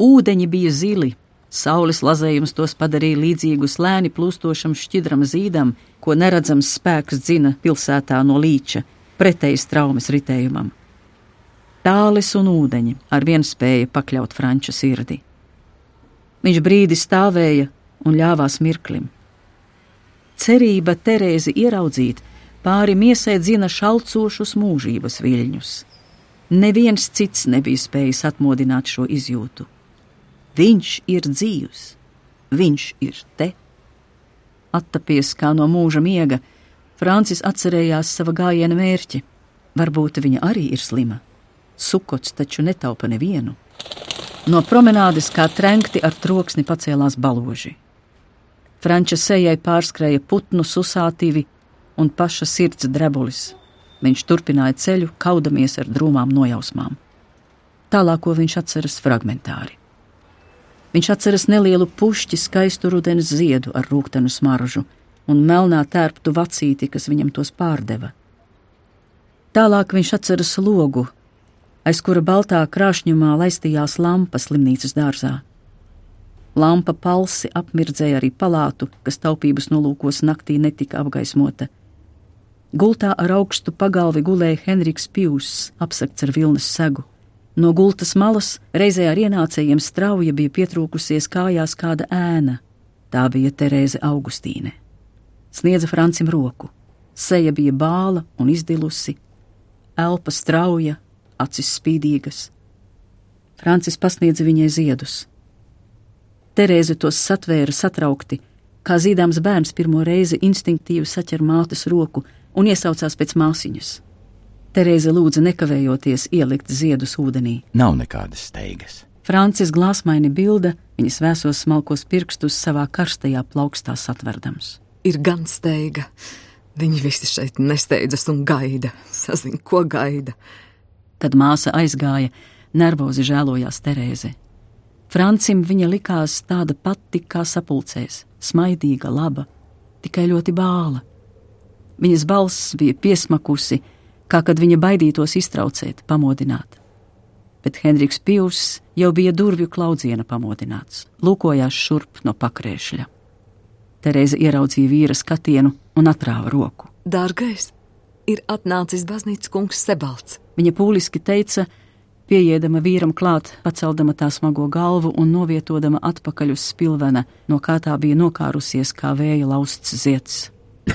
Ūdeņi bija zili, saules lazējums tos padarīja līdzīgus lēni plūstošam šķidram zīdam, ko neredzams spēks dzina pilsētā no līča, pretēji traumas ritējumam. Tālis un ūdeņi ar vien spēja pakļaut franča sirdi. Viņš brīdi stāvēja un ļāvās mirklim. Cerība Terēzi ieraudzīt pāri miesai dzina šalcošus mūžības viļņus. Neviens cits nebija spējis atmodināt šo izjūtu. Viņš ir dzīvs, viņš ir te. Attapies kā no mūža miega, Francis atcerējās sava gājiena mērķi. Varbūt viņa arī ir slima. Sukots taču netaupa nevienu. No promenādes kā trenkti ar troksni pacēlās baloži. Franča sejai pārskrēja putnu susātīvi un paša sirds drebulis. Viņš turpināja ceļu, kaudamies ar drūmām nojausmām. Tālāko viņš atceras fragmentāri. Viņš atceras nelielu pušķi skaistu rudens ziedu ar rūktenu smaržu un melnā tērptu vacīti, kas viņam tos pārdeva. Tālāk viņš atceras logu, aiz kura baltā krāšņumā laistījās lampa slimnīcas dārzā. Lampa palsi apmirdzēja arī palātu, kas taupības nolūkos naktī netika apgaismota. Gultā ar augstu pagalvi gulēja Henriks Pjūss, apsakts ar vilnas segu. No gultas malas reizē ar ienācējiem strauja bija pietrūkusies kājās kāda ēna. Tā bija Terēze Augustīne. Sniedza Francim roku. Seja bija bāla un izdilusi, elpa strauja, acis spīdīgas. Francis pasniedza viņai ziedus. Terēze tos satvēra satraukti, kā zīdāms bērns pirmo reizi instinktīvi saķer mātes roku un iesaucās pēc māsiņas. Terēze lūdza nekavējoties ielikt ziedus ūdenī. Nav nekādas steigas. Francis glāsmaini bilda viņas vēsos smalkos pirkstus savā karstajā plaukstā satverdams. Ir gan steiga. Viņi visi šeit nesteidzas un gaida. Sazin, ko gaida. Kad māsa aizgāja, nervozi žēlojās Terēze. Francim viņa likās tāda pati kā sapulcēs, smaidīga, laba, tikai ļoti bāla. Viņas balss bija piesmakusi, kā kad viņa baidītos iztraucēt, pamodināt. Bet Henriks Pjūss jau bija durvju klaudziena pamodināts, lūkojās šurp no pakrēšļa. Terēza ieraudzīja vīra skatienu un atrāva roku. Dārgais, ir atnācis baznīcas kungs Sebalts. Viņa pūliski teica, pieiedama vīram klāt, paceldama tā smago galvu un novietodama atpakaļ uz spilvena, no kā tā bija nokārusies kā vēja lausts ziets.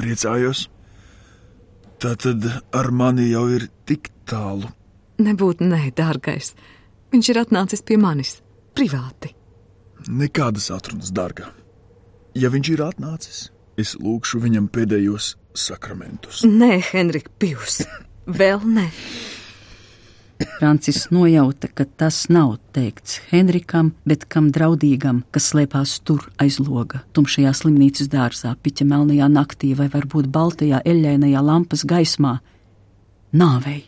Priecājos. Tā tad ar mani jau ir tik tālu. Nebūtu nē, dārgais. Viņš ir atnācis pie manis privāti. Nekādas atrunas, dārgā. Ja viņš ir atnācis, es lūgšu viņam pēdējos sakramentus. Nē, Henrika Pjūs, vēl ne. Francis nojauta, ka tas nav teikts Henrikam, bet kam draudīgam, kas slēpās tur aiz loga, tumšajā slimnīcas dārzā, piķa melnajā naktī vai varbūt baltajā eļļainajā lampas gaismā - nāvei.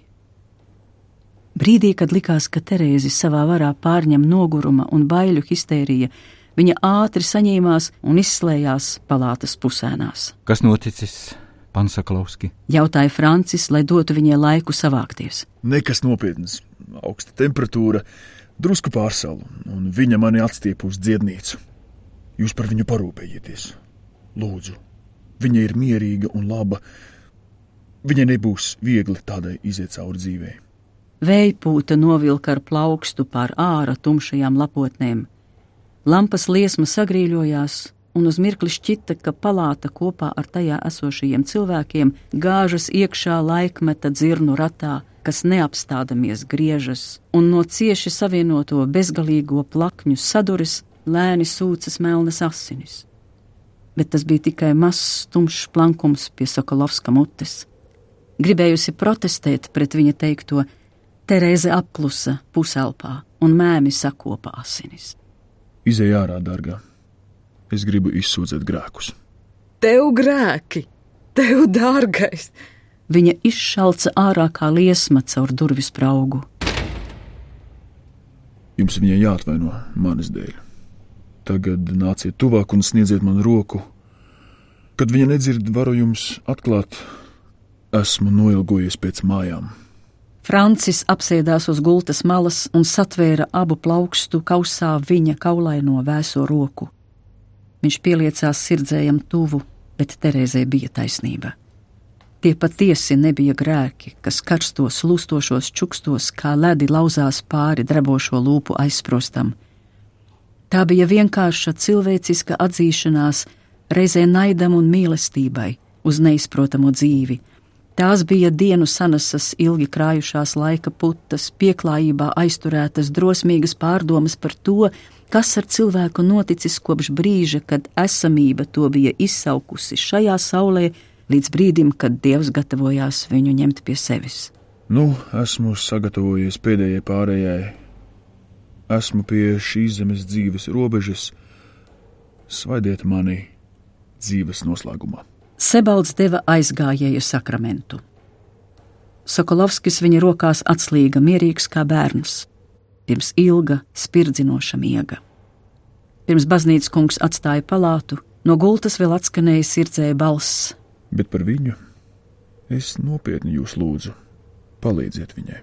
Brīdī, kad likās, ka Terēzi savā varā pārņem noguruma un baiļu histērija, viņa ātri saņēmās un izslēgās palātas pusēnās. Kas noticis? Pansaklauski. Jautāja Francis, lai dotu viņai laiku savākties. Nekas nopietns, augsta temperatūra, drusku pārsalu, un viņa mani atstiepa uz dziednīcu. Jūs par viņu parūpējieties. Lūdzu, viņa ir mierīga un laba. Viņai nebūs viegli tādai iziet cauri dzīvei. Vējpūta novilka ar plaukstu pār ārā tumšajām lapotnēm. Lampas liesma sagrīļojās, un uz mirkli šķita, ka palāta kopā ar tajā esošajiem cilvēkiem gāžas iekšā laikmeta dzirnu ratā, kas neapstādamies griežas, un no cieši savienoto bezgalīgo plakņu saduris lēni sūcas melnas asinis. Bet tas bija tikai mazs, tumšs plankums pie Sokolovska mutes. Gribējusi protestēt pret viņa teikto, Terēze apklusa puselpā un mēmi sakopa asinis. Izej ārā, dārgā! Es gribu izsūdzēt grēkus. Tev grēki, tev dārgais! Viņa izšalca ārā kā liesma caur durvis spraugu. Jums viņai jāatvaino manis dēļ. Tagad nāciet tuvāk un sniedziet man roku. Kad viņa nedzird, varu jums atklāt, esmu noilgojies pēc mājām. Francis apsēdās uz gultas malas un satvēra abu plaukstu kausā viņa kaulaino vēso roku. Viņš pieliecās sirdzējam tuvu, bet Terēzē bija taisnība. Tie patiesi nebija grēki, kas karstos, lūstošos čukstos, kā ledi lauzās pāri drebošo lūpu aizsprostam. Tā bija vienkārša cilvēciska atzīšanās, reizē naidam un mīlestībai uz neizprotamo dzīvi. Tās bija dienu sanasas, ilgi krājušās laika putas, pieklājībā aizturētas drosmīgas pārdomas par to, kas ar cilvēku noticis kopš brīža, kad esamība to bija izsaukusi šajā saulē, līdz brīdim, kad Dievs gatavojās viņu ņemt pie sevis. Nu, esmu sagatavojies pēdējai pārējai. Esmu pie šīs zemes dzīves robežas. Svaidiet mani dzīves noslēgumā. Sebalds deva aizgājēju sakramentu. Sokolovskis viņa rokās atslīga mierīgs kā bērns, pirms ilga, spirdzinoša miega. Pirms baznīcas kungs atstāja palātu, no gultas vēl atskanēja sirdsēja balss. Bet par viņu es nopietni jūs lūdzu, palīdziet viņai.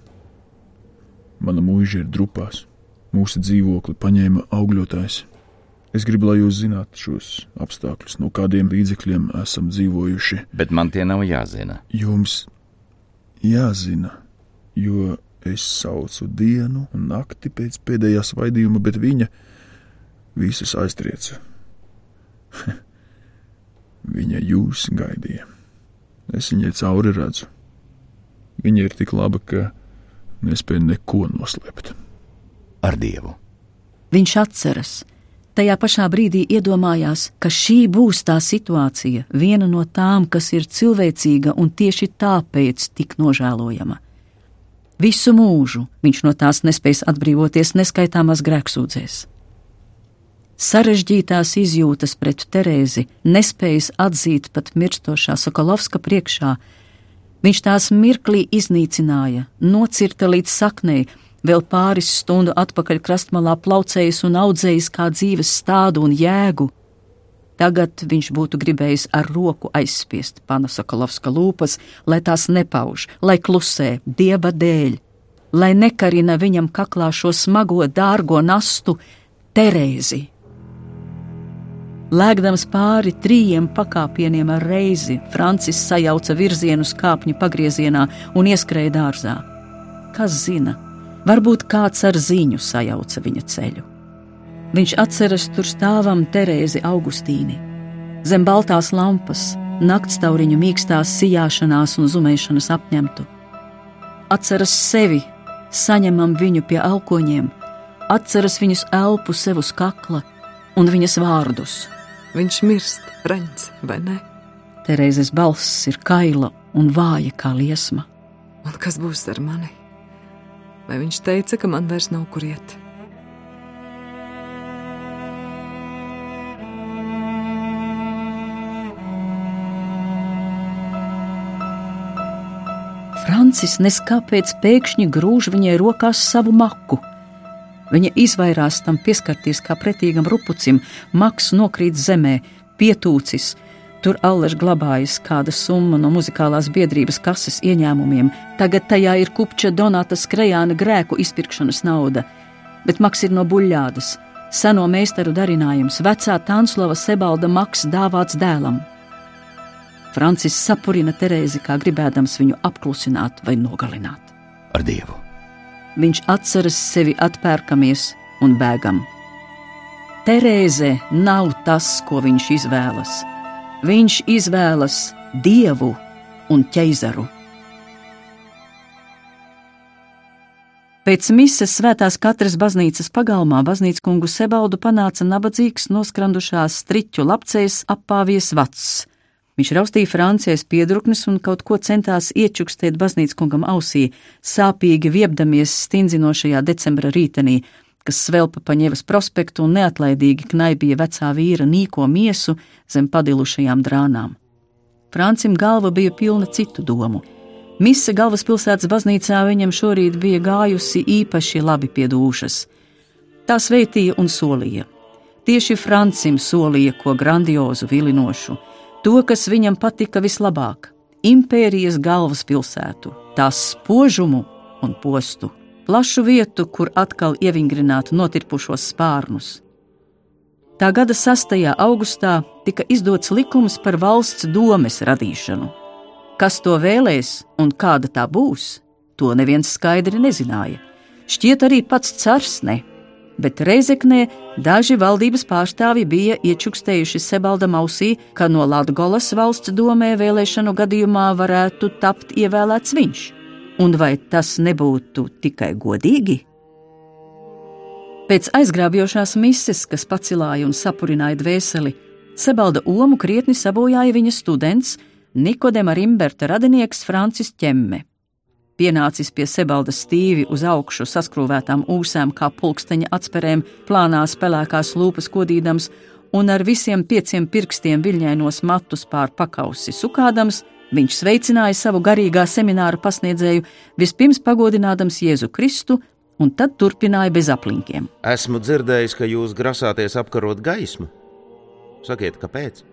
Mana mūža ir drupās, mūsu dzīvokli paņēma augļotājs. Es gribu, lai jūs zinātu šos apstākļus, no kādiem līdzekļiem esam dzīvojuši. Bet man tie nav jāzina. Jums jāzina, jo es saucu dienu un nakti pēc pēdējā svaidījuma, bet viņa visus aiztrieca. viņa jūs gaidīja. Es viņai cauri redzu. Viņa ir tik laba, ka nespēja neko noslēpt. Ar Dievu. Viņš atceras, tajā pašā brīdī iedomājās, ka šī būs tā situācija, viena no tām, kas ir cilvēcīga un tieši tāpēc tik nožēlojama. Visu mūžu viņš no tās nespēs atbrīvoties neskaitāmās grēksūdzēs. Sarežģītās izjūtas pret Terēzi, nespējas atzīt pat mirstošā Sokolovska priekšā, viņš tās mirklī iznīcināja, nocirta līdz saknei, vēl pāris stundu atpakaļ krastmalā plaucējis un audzējis kā dzīves stādu un jēgu. Tagad viņš būtu gribējis ar roku aizspiest pana Sokolovska lūpas, lai tās nepauž, lai klusē, dieva dēļ, lai nekarina viņam kaklā šo smago, dārgo nastu Terēzi. Lēgdams pāri trījiem pakāpieniem ar reizi, Francis sajauca virzienu kāpņu pagriezienā un ieskrēja dārzā. Kas zina, varbūt kāds ar ziņu sajauca viņa ceļu. Viņš atceras tur stāvam Terēzi Augustīni. Zem baltās lampas, naktstauriņu mīkstās sijāšanās un zumēšanas apņemtu. Atceras sevi, saņemam viņu pie alkoņiem, atceras viņus elpu sev uz kakla un viņas vārdus Viņš mirst, Reņģis, vai ne? Terēzes balss ir kaila un vāja kā liesma. Un kas būs ar mani? Vai viņš teica, ka man vairs nav kur iet? Francis neskāpēc pēkšņi grūž viņai rokās savu maku. Viņa izvairās tam pieskarties kā pretīgam rupucim, maks nokrīt zemē, pietūcis. Tur allaž glabājas kāda summa no muzikālās biedrības kases ieņēmumiem. Tagad tajā ir kupča Donāta Skrejāna grēku izpirkšanas nauda, bet maks ir no buļļādas, seno meistaru darinājums, vecā Tanslava Sebalda maks dāvāts dēlam. Francis sapurina Terēzi, kā gribēdams viņu apklusināt vai nogalināt. Ar Dievu! viņš atceras sevi atpērkamies un bēgam. Terēze nav tas, ko viņš izvēlas. Viņš izvēlas dievu un ķeizaru. Pēc mises svētās katras baznīcas pagalmā baznīcas kungu Sebaldu panāca nabadzīgs noskrandušās striķu lapcēs apāvies vacs, Viņš raustīja Francijas piedruknes un kaut ko centās iečukstēt baznīcas kungam ausī, sāpīgi viebdamies stindzinošajā decembra rītenī, kas svelpa pa ņevas prospektu un neatlaidīgi knaibīja vecā vīra nīko miesu zem padilušajām drānām. Francim galva bija pilna citu domu. Mise galvaspilsētas baznīcā viņam šorīt bija gājusi īpaši labi pie dūšas. Tā sveitīja un solīja. Tieši Francim solīja ko grandiozu, vilinošu to, kas viņam patika vislabāk - impērijas galvaspilsētu, tās spožumu un postu, plašu vietu, kur atkal ievingrināt notirpušos spārnus. Tā gada 6. augustā tika izdots likums par valsts domes radīšanu. Kas to vēlēs un kāda tā būs, to neviens skaidri nezināja. Šķiet, arī pats cars ne bet Reizeknē daži valdības pārstāvji bija iečukstējuši Sebaldam ausī, ka no Latgolas valsts domē vēlēšanu gadījumā varētu tapt ievēlēts viņš. Un vai tas nebūtu tikai godīgi? Pēc aizgrābjošās mises, kas pacilāja un sapurināja dvēseli, Sebalda omu krietni sabojāja viņa students Nikodema Rimberta radinieks Francis Ķemme pienācis pie Sebalda stīvi uz augšu saskrūvētām ūsēm, kā pulksteņa atspērēm, plānās pelēkās lūpas kodīdams, un ar visiem pieciem pirkstiem viļņainos matus pār pakausi sukādams, viņš sveicināja savu garīgā semināra pasniedzēju, vispirms pagodinādams Jēzu Kristu, un tad turpināja bez aplinkiem. Esmu dzirdējis, ka jūs grasāties apkarot gaismu. Sakiet, kāpēc?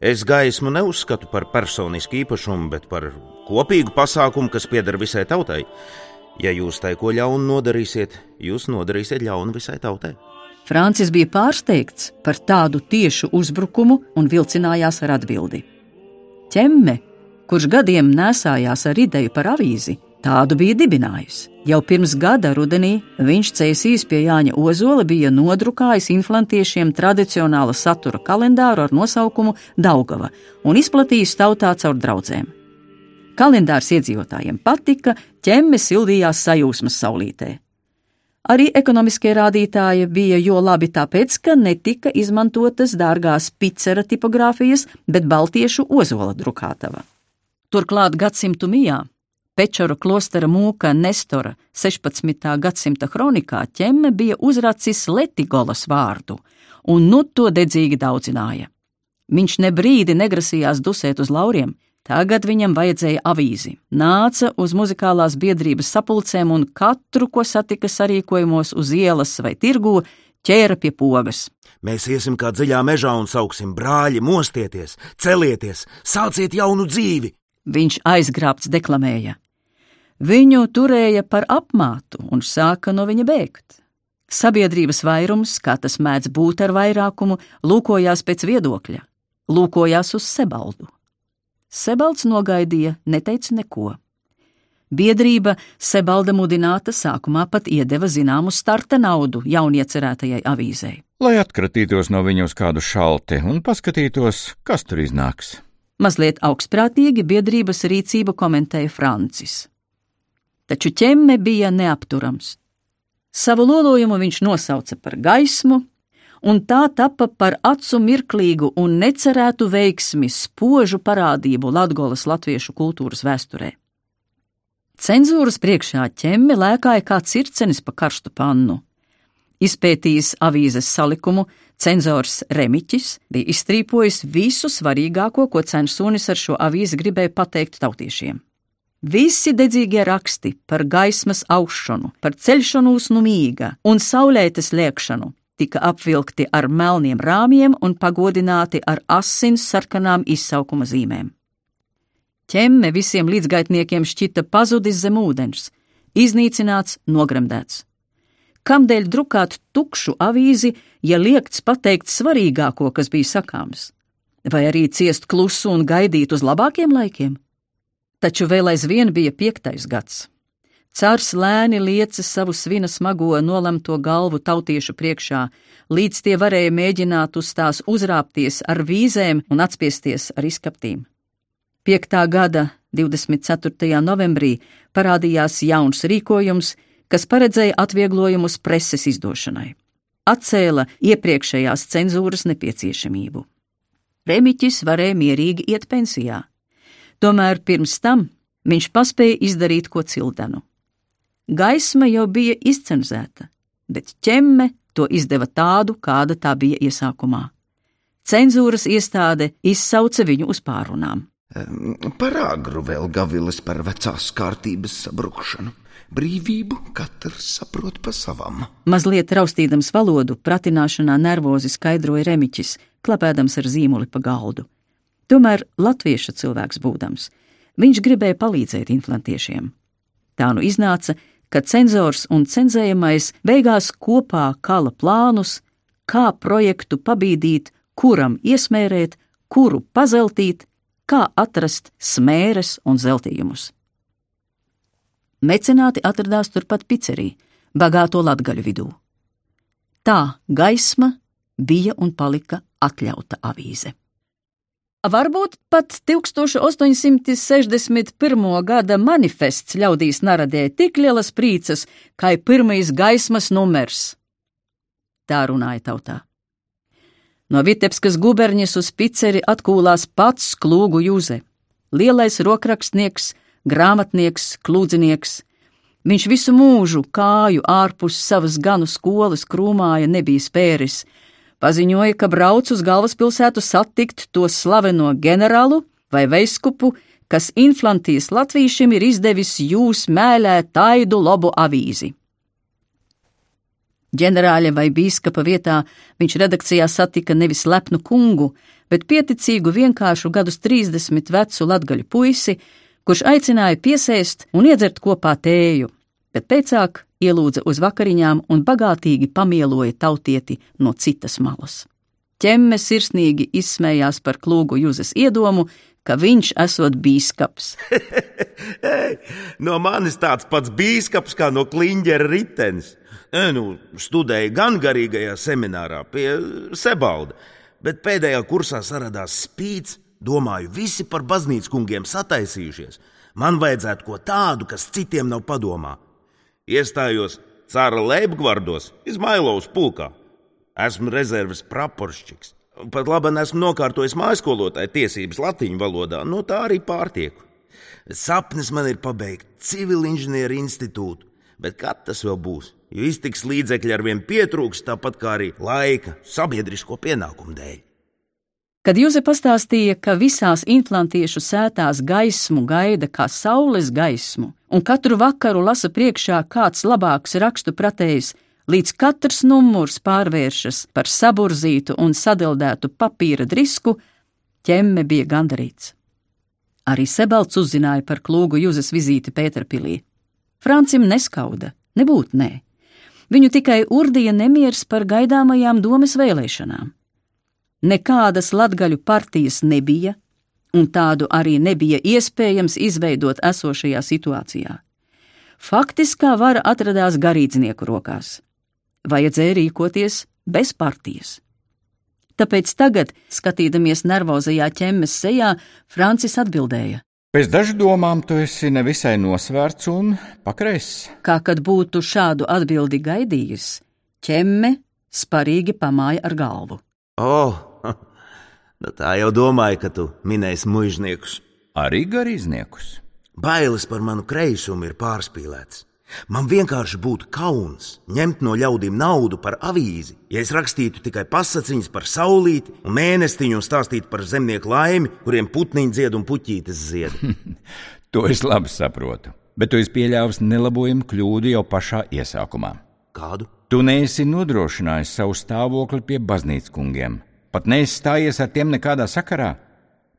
Es gaismu neuzskatu par personisku īpašumu, bet par kopīgu pasākumu, kas pieder visai tautai. Ja jūs tai ko ļaunu nodarīsiet, jūs nodarīsiet ļaunu visai tautai. Francis bija pārsteigts par tādu tiešu uzbrukumu un vilcinājās ar atbildi. Ķemme, kurš gadiem nesājās ar ideju par avīzi, tādu bija dibinājusi. Jau pirms gada rudenī viņš cēsīs pie Jāņa Ozola bija nodrukājis inflantiešiem tradicionāla satura kalendāru ar nosaukumu Daugava un izplatījis tautā caur draudzēm. Kalendārs iedzīvotājiem patika, ķemme sildījās sajūsmas saulītē. Arī ekonomiskie rādītāji bija jo labi tāpēc, ka netika izmantotas dārgās picera tipogrāfijas, bet baltiešu ozola drukātava. Turklāt gadsimtu mijā Pečora klostera mūka Nestora 16. gadsimta kronikā ķemme bija uzracis Letigolas vārdu, un nu to dedzīgi daudzināja. Viņš ne brīdi negrasījās dusēt uz lauriem, Tagad viņam vajadzēja avīzi. Nāca uz muzikālās biedrības sapulcēm un katru, ko satika sarīkojumos uz ielas vai tirgū, ķēra pie pogas. Mēs iesim kā dziļā mežā un sauksim: brāļi, mostieties, celieties, sāciet jaunu dzīvi! Viņš aizgrābts deklamēja. Viņu turēja par apmātu un sāka no viņa bēgt. Sabiedrības vairums, kā tas mēdz būt ar vairākumu, lūkojās pēc viedokļa, lūkojās uz sebaldu. Sebalds nogaidīja, neteica neko. Biedrība Sebalda mudināta sākumā pat iedeva zināmu starta naudu jauniecerētajai avīzei. Lai atkratītos no viņu uz kādu šalti un paskatītos, kas tur iznāks. Mazliet augstprātīgi biedrības rīcību komentēja Francis. Taču ķemme bija neapturams. Savu lolojumu viņš nosauca par gaismu, un tā tapa par acu mirklīgu un necerētu veiksmi spožu parādību Latgolas latviešu kultūras vēsturē. Cenzūras priekšā ķemme lēkāja kā circenis pa karstu pannu. Izpētījis avīzes salikumu, cenzors Remiķis bija iztrīpojis visu svarīgāko, ko censonis ar šo avīzi gribēja pateikt tautiešiem. Visi dedzīgie raksti par gaismas aušanu, par ceļšanos no mīga un saulētas liekšanu tika apvilkti ar melniem rāmjiem un pagodināti ar asins sarkanām izsaukuma zīmēm. Ķemme visiem līdzgaitniekiem šķita pazudis zem ūdens, iznīcināts, nogremdēts. Kamdēļ drukāt tukšu avīzi, ja liekts pateikt svarīgāko, kas bija sakāms, vai arī ciest klusu un gaidīt uz labākiem laikiem? Taču vēl aizvien bija piektais gads. Cārs lēni lieca savu svina smago nolemto galvu tautiešu priekšā, līdz tie varēja mēģināt uz tās uzrāpties ar vīzēm un atspiesties ar izkaptīm. 5. gada 24. novembrī parādījās jauns rīkojums, kas paredzēja atvieglojumus preses izdošanai. Atcēla iepriekšējās cenzūras nepieciešamību. Remiķis varēja mierīgi iet pensijā. Tomēr pirms tam viņš paspēja izdarīt ko cildenu. Gaisma jau bija izcenzēta, bet ķemme to izdeva tādu, kāda tā bija iesākumā. Cenzūras iestāde izsauca viņu uz pārunām. Par agru vēl gavilis par vecās kārtības sabrukšanu. Brīvību katrs saprot pa savam. Mazliet raustīdams valodu, pratināšanā nervozi skaidroja Remiķis, klapēdams ar zīmuli pa galdu. Tomēr latviešu cilvēks būdams, viņš gribēja palīdzēt inflantiešiem. Tā nu iznāca, ka cenzors un cenzējamais beigās kopā kala plānus, kā projektu pabīdīt, kuram iesmērēt, kuru pazeltīt, kā atrast smēres un zeltījumus. Mecenāti atradās turpat picerī, bagāto latgaļu vidū. Tā gaisma bija un palika atļauta avīze. Varbūt pat 1861. gada manifests ļaudīs naradēja tik lielas prīcas, kā pirmais gaismas numers. Tā runāja tautā. No Vitebskas guberņas uz piceri atkūlās pats klūgu jūze, lielais rokrakstnieks, grāmatnieks, klūdzinieks. Viņš visu mūžu kāju ārpus savas ganu skolas krūmāja nebija spēris, paziņoja, ka brauc uz galvaspilsētu satikt to slaveno ģenerālu vai veiskupu, kas inflantijas latviešiem ir izdevis jūs mēlē taidu lobu avīzi. Ģenerāļa vai bīskapa vietā viņš redakcijā satika nevis lepnu kungu, bet pieticīgu vienkāršu gadus 30 vecu latgaļu puisi, kurš aicināja piesēst un iedzert kopā tēju, bet pēcāk ielūdza uz vakariņām un bagātīgi pamieloja tautieti no citas malas. Ķemme sirsnīgi izsmējās par klūgu Jūzes iedomu, ka viņš esot bīskaps. no manis tāds pats bīskaps kā no kliņģera ritenis. E, nu, studēju gan garīgajā seminārā pie Sebalda, bet pēdējā kursā saradās spīts. Domāju, visi par baznīcas kungiem sataisījušies. Man vajadzētu ko tādu, kas citiem nav padomā. Iestājos Cāra Leibgvardos, Izmailovas pulkā. Esmu rezerves praporšķiks. Pat labi, esmu nokārtojis mājskolotāju tiesības latīņu valodā, no tā arī pārtieku. Sapnis man ir pabeigt civilinženieru institūtu, bet kad tas vēl būs? Jo iztiks līdzekļi ar vien pietrūks, tāpat kā arī laika, sabiedrisko pienākumu dēļ. Kad Jūze pastāstīja, ka visās inflantiešu sētās gaismu gaida kā saules gaismu, un katru vakaru lasa priekšā kāds labāks rakstu pratējs, līdz katrs numurs pārvēršas par saburzītu un sadildētu papīra drisku, ķemme bija gandarīts. Arī Sebalts uzzināja par klūgu Jūzes vizīti Pēterpilī. Francim neskauda, nebūt nē. Viņu tikai urdīja nemieris par gaidāmajām domas vēlēšanām. Nekādas latgaļu partijas nebija, un tādu arī nebija iespējams izveidot esošajā situācijā. Faktiskā vara atradās garīdznieku rokās vajadzēja rīkoties bez partijas. Tāpēc tagad, skatīdamies nervozajā ķemmes sejā, Francis atbildēja: Pēc dažu domām tu esi nevisai nosvērts un pakreiss. Kā kad būtu šādu atbildi gaidījis, ķemme sparīgi pamāja ar galvu. Oh, nu tā jau domāju, ka tu minēsi mužniekus. Arī garīdzniekus. Bailes par manu kreisumu ir pārspīlēts. Man vienkārši būtu kauns ņemt no ļaudīm naudu par avīzi, ja es rakstītu tikai pasakiņas par saulīti un mēnestiņu un stāstītu par zemnieku laimi, kuriem putniņi dzied un puķītes zied. to es labi saprotu, bet tu esi pieļāvis nelabojumu kļūdu jau pašā iesākumā. Kādu? Tu neesi nodrošinājis savu stāvokli pie baznīcas kungiem, pat neesi stājies ar tiem nekādā sakarā.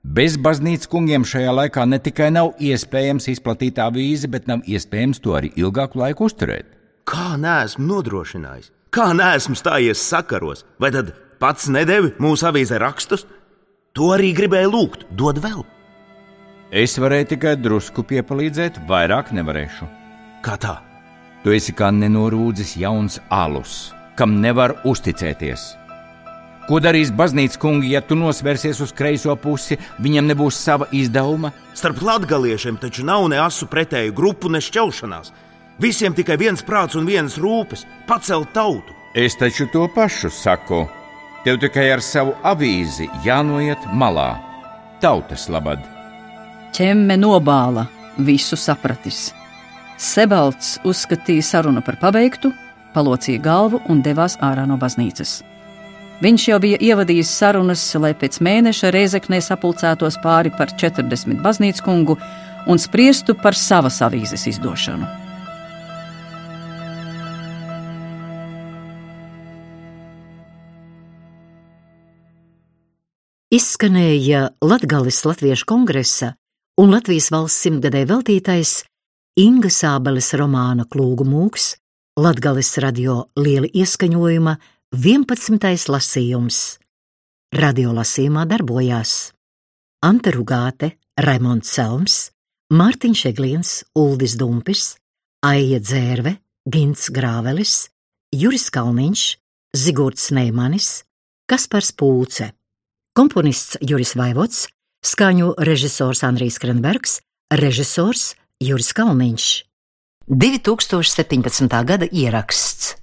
Bez baznīcas kungiem šajā laikā ne tikai nav iespējams izplatīt avīzi, bet nav iespējams to arī ilgāku laiku uzturēt. Kā neesmu nodrošinājis? Kā neesmu stājies sakaros? Vai tad pats nedevi mūsu avīzē rakstus? To arī gribēju lūgt, dod vēl. Es varēju tikai drusku piepalīdzēt, vairāk nevarēšu. Kā tā? Tu esi kā nenorūdzis jauns alus, kam nevar uzticēties. Ko darīs baznīcas kungi, ja tu nosversies uz kreiso pusi, viņam nebūs sava izdevuma? Starp latgaliešiem taču nav ne asu pretēju grupu, ne šķaušanās. Visiem tikai viens prāts un viens rūpes - pacelt tautu. Es taču to pašu saku. Tev tikai ar savu avīzi jānoiet malā, tautas labad. Ķemme nobāla, visu sapratis. Sebalts uzskatīja sarunu par pabeigtu, palocīja galvu un devās ārā no baznīcas. Viņš jau bija ievadījis sarunas, lai pēc mēneša reizeknē sapulcētos pāri par 40 baznīcu kungu un spriestu par savas avīzes izdošanu. Izskanēja Latgales Latviešu kongresa un Latvijas valsts simtgadē veltītais Inga Sābeles romāna Klūgu mūks, Latgales radio liela ieskaņojuma 11. lasījums. Radiolasījumā darbojās Ante Rugāte, Raimonds Selms, Mārtiņš Egliens, Uldis Dumpis, Aija Dzērve, Gins Grāvelis, Juris Kalniņš, Zigords Neimanis, Kaspars Pūce, komponists Juris Vaivots, skaņu režisors Andrijs Krenbergs, režisors Juris Kalniņš. 2017. gada ieraksts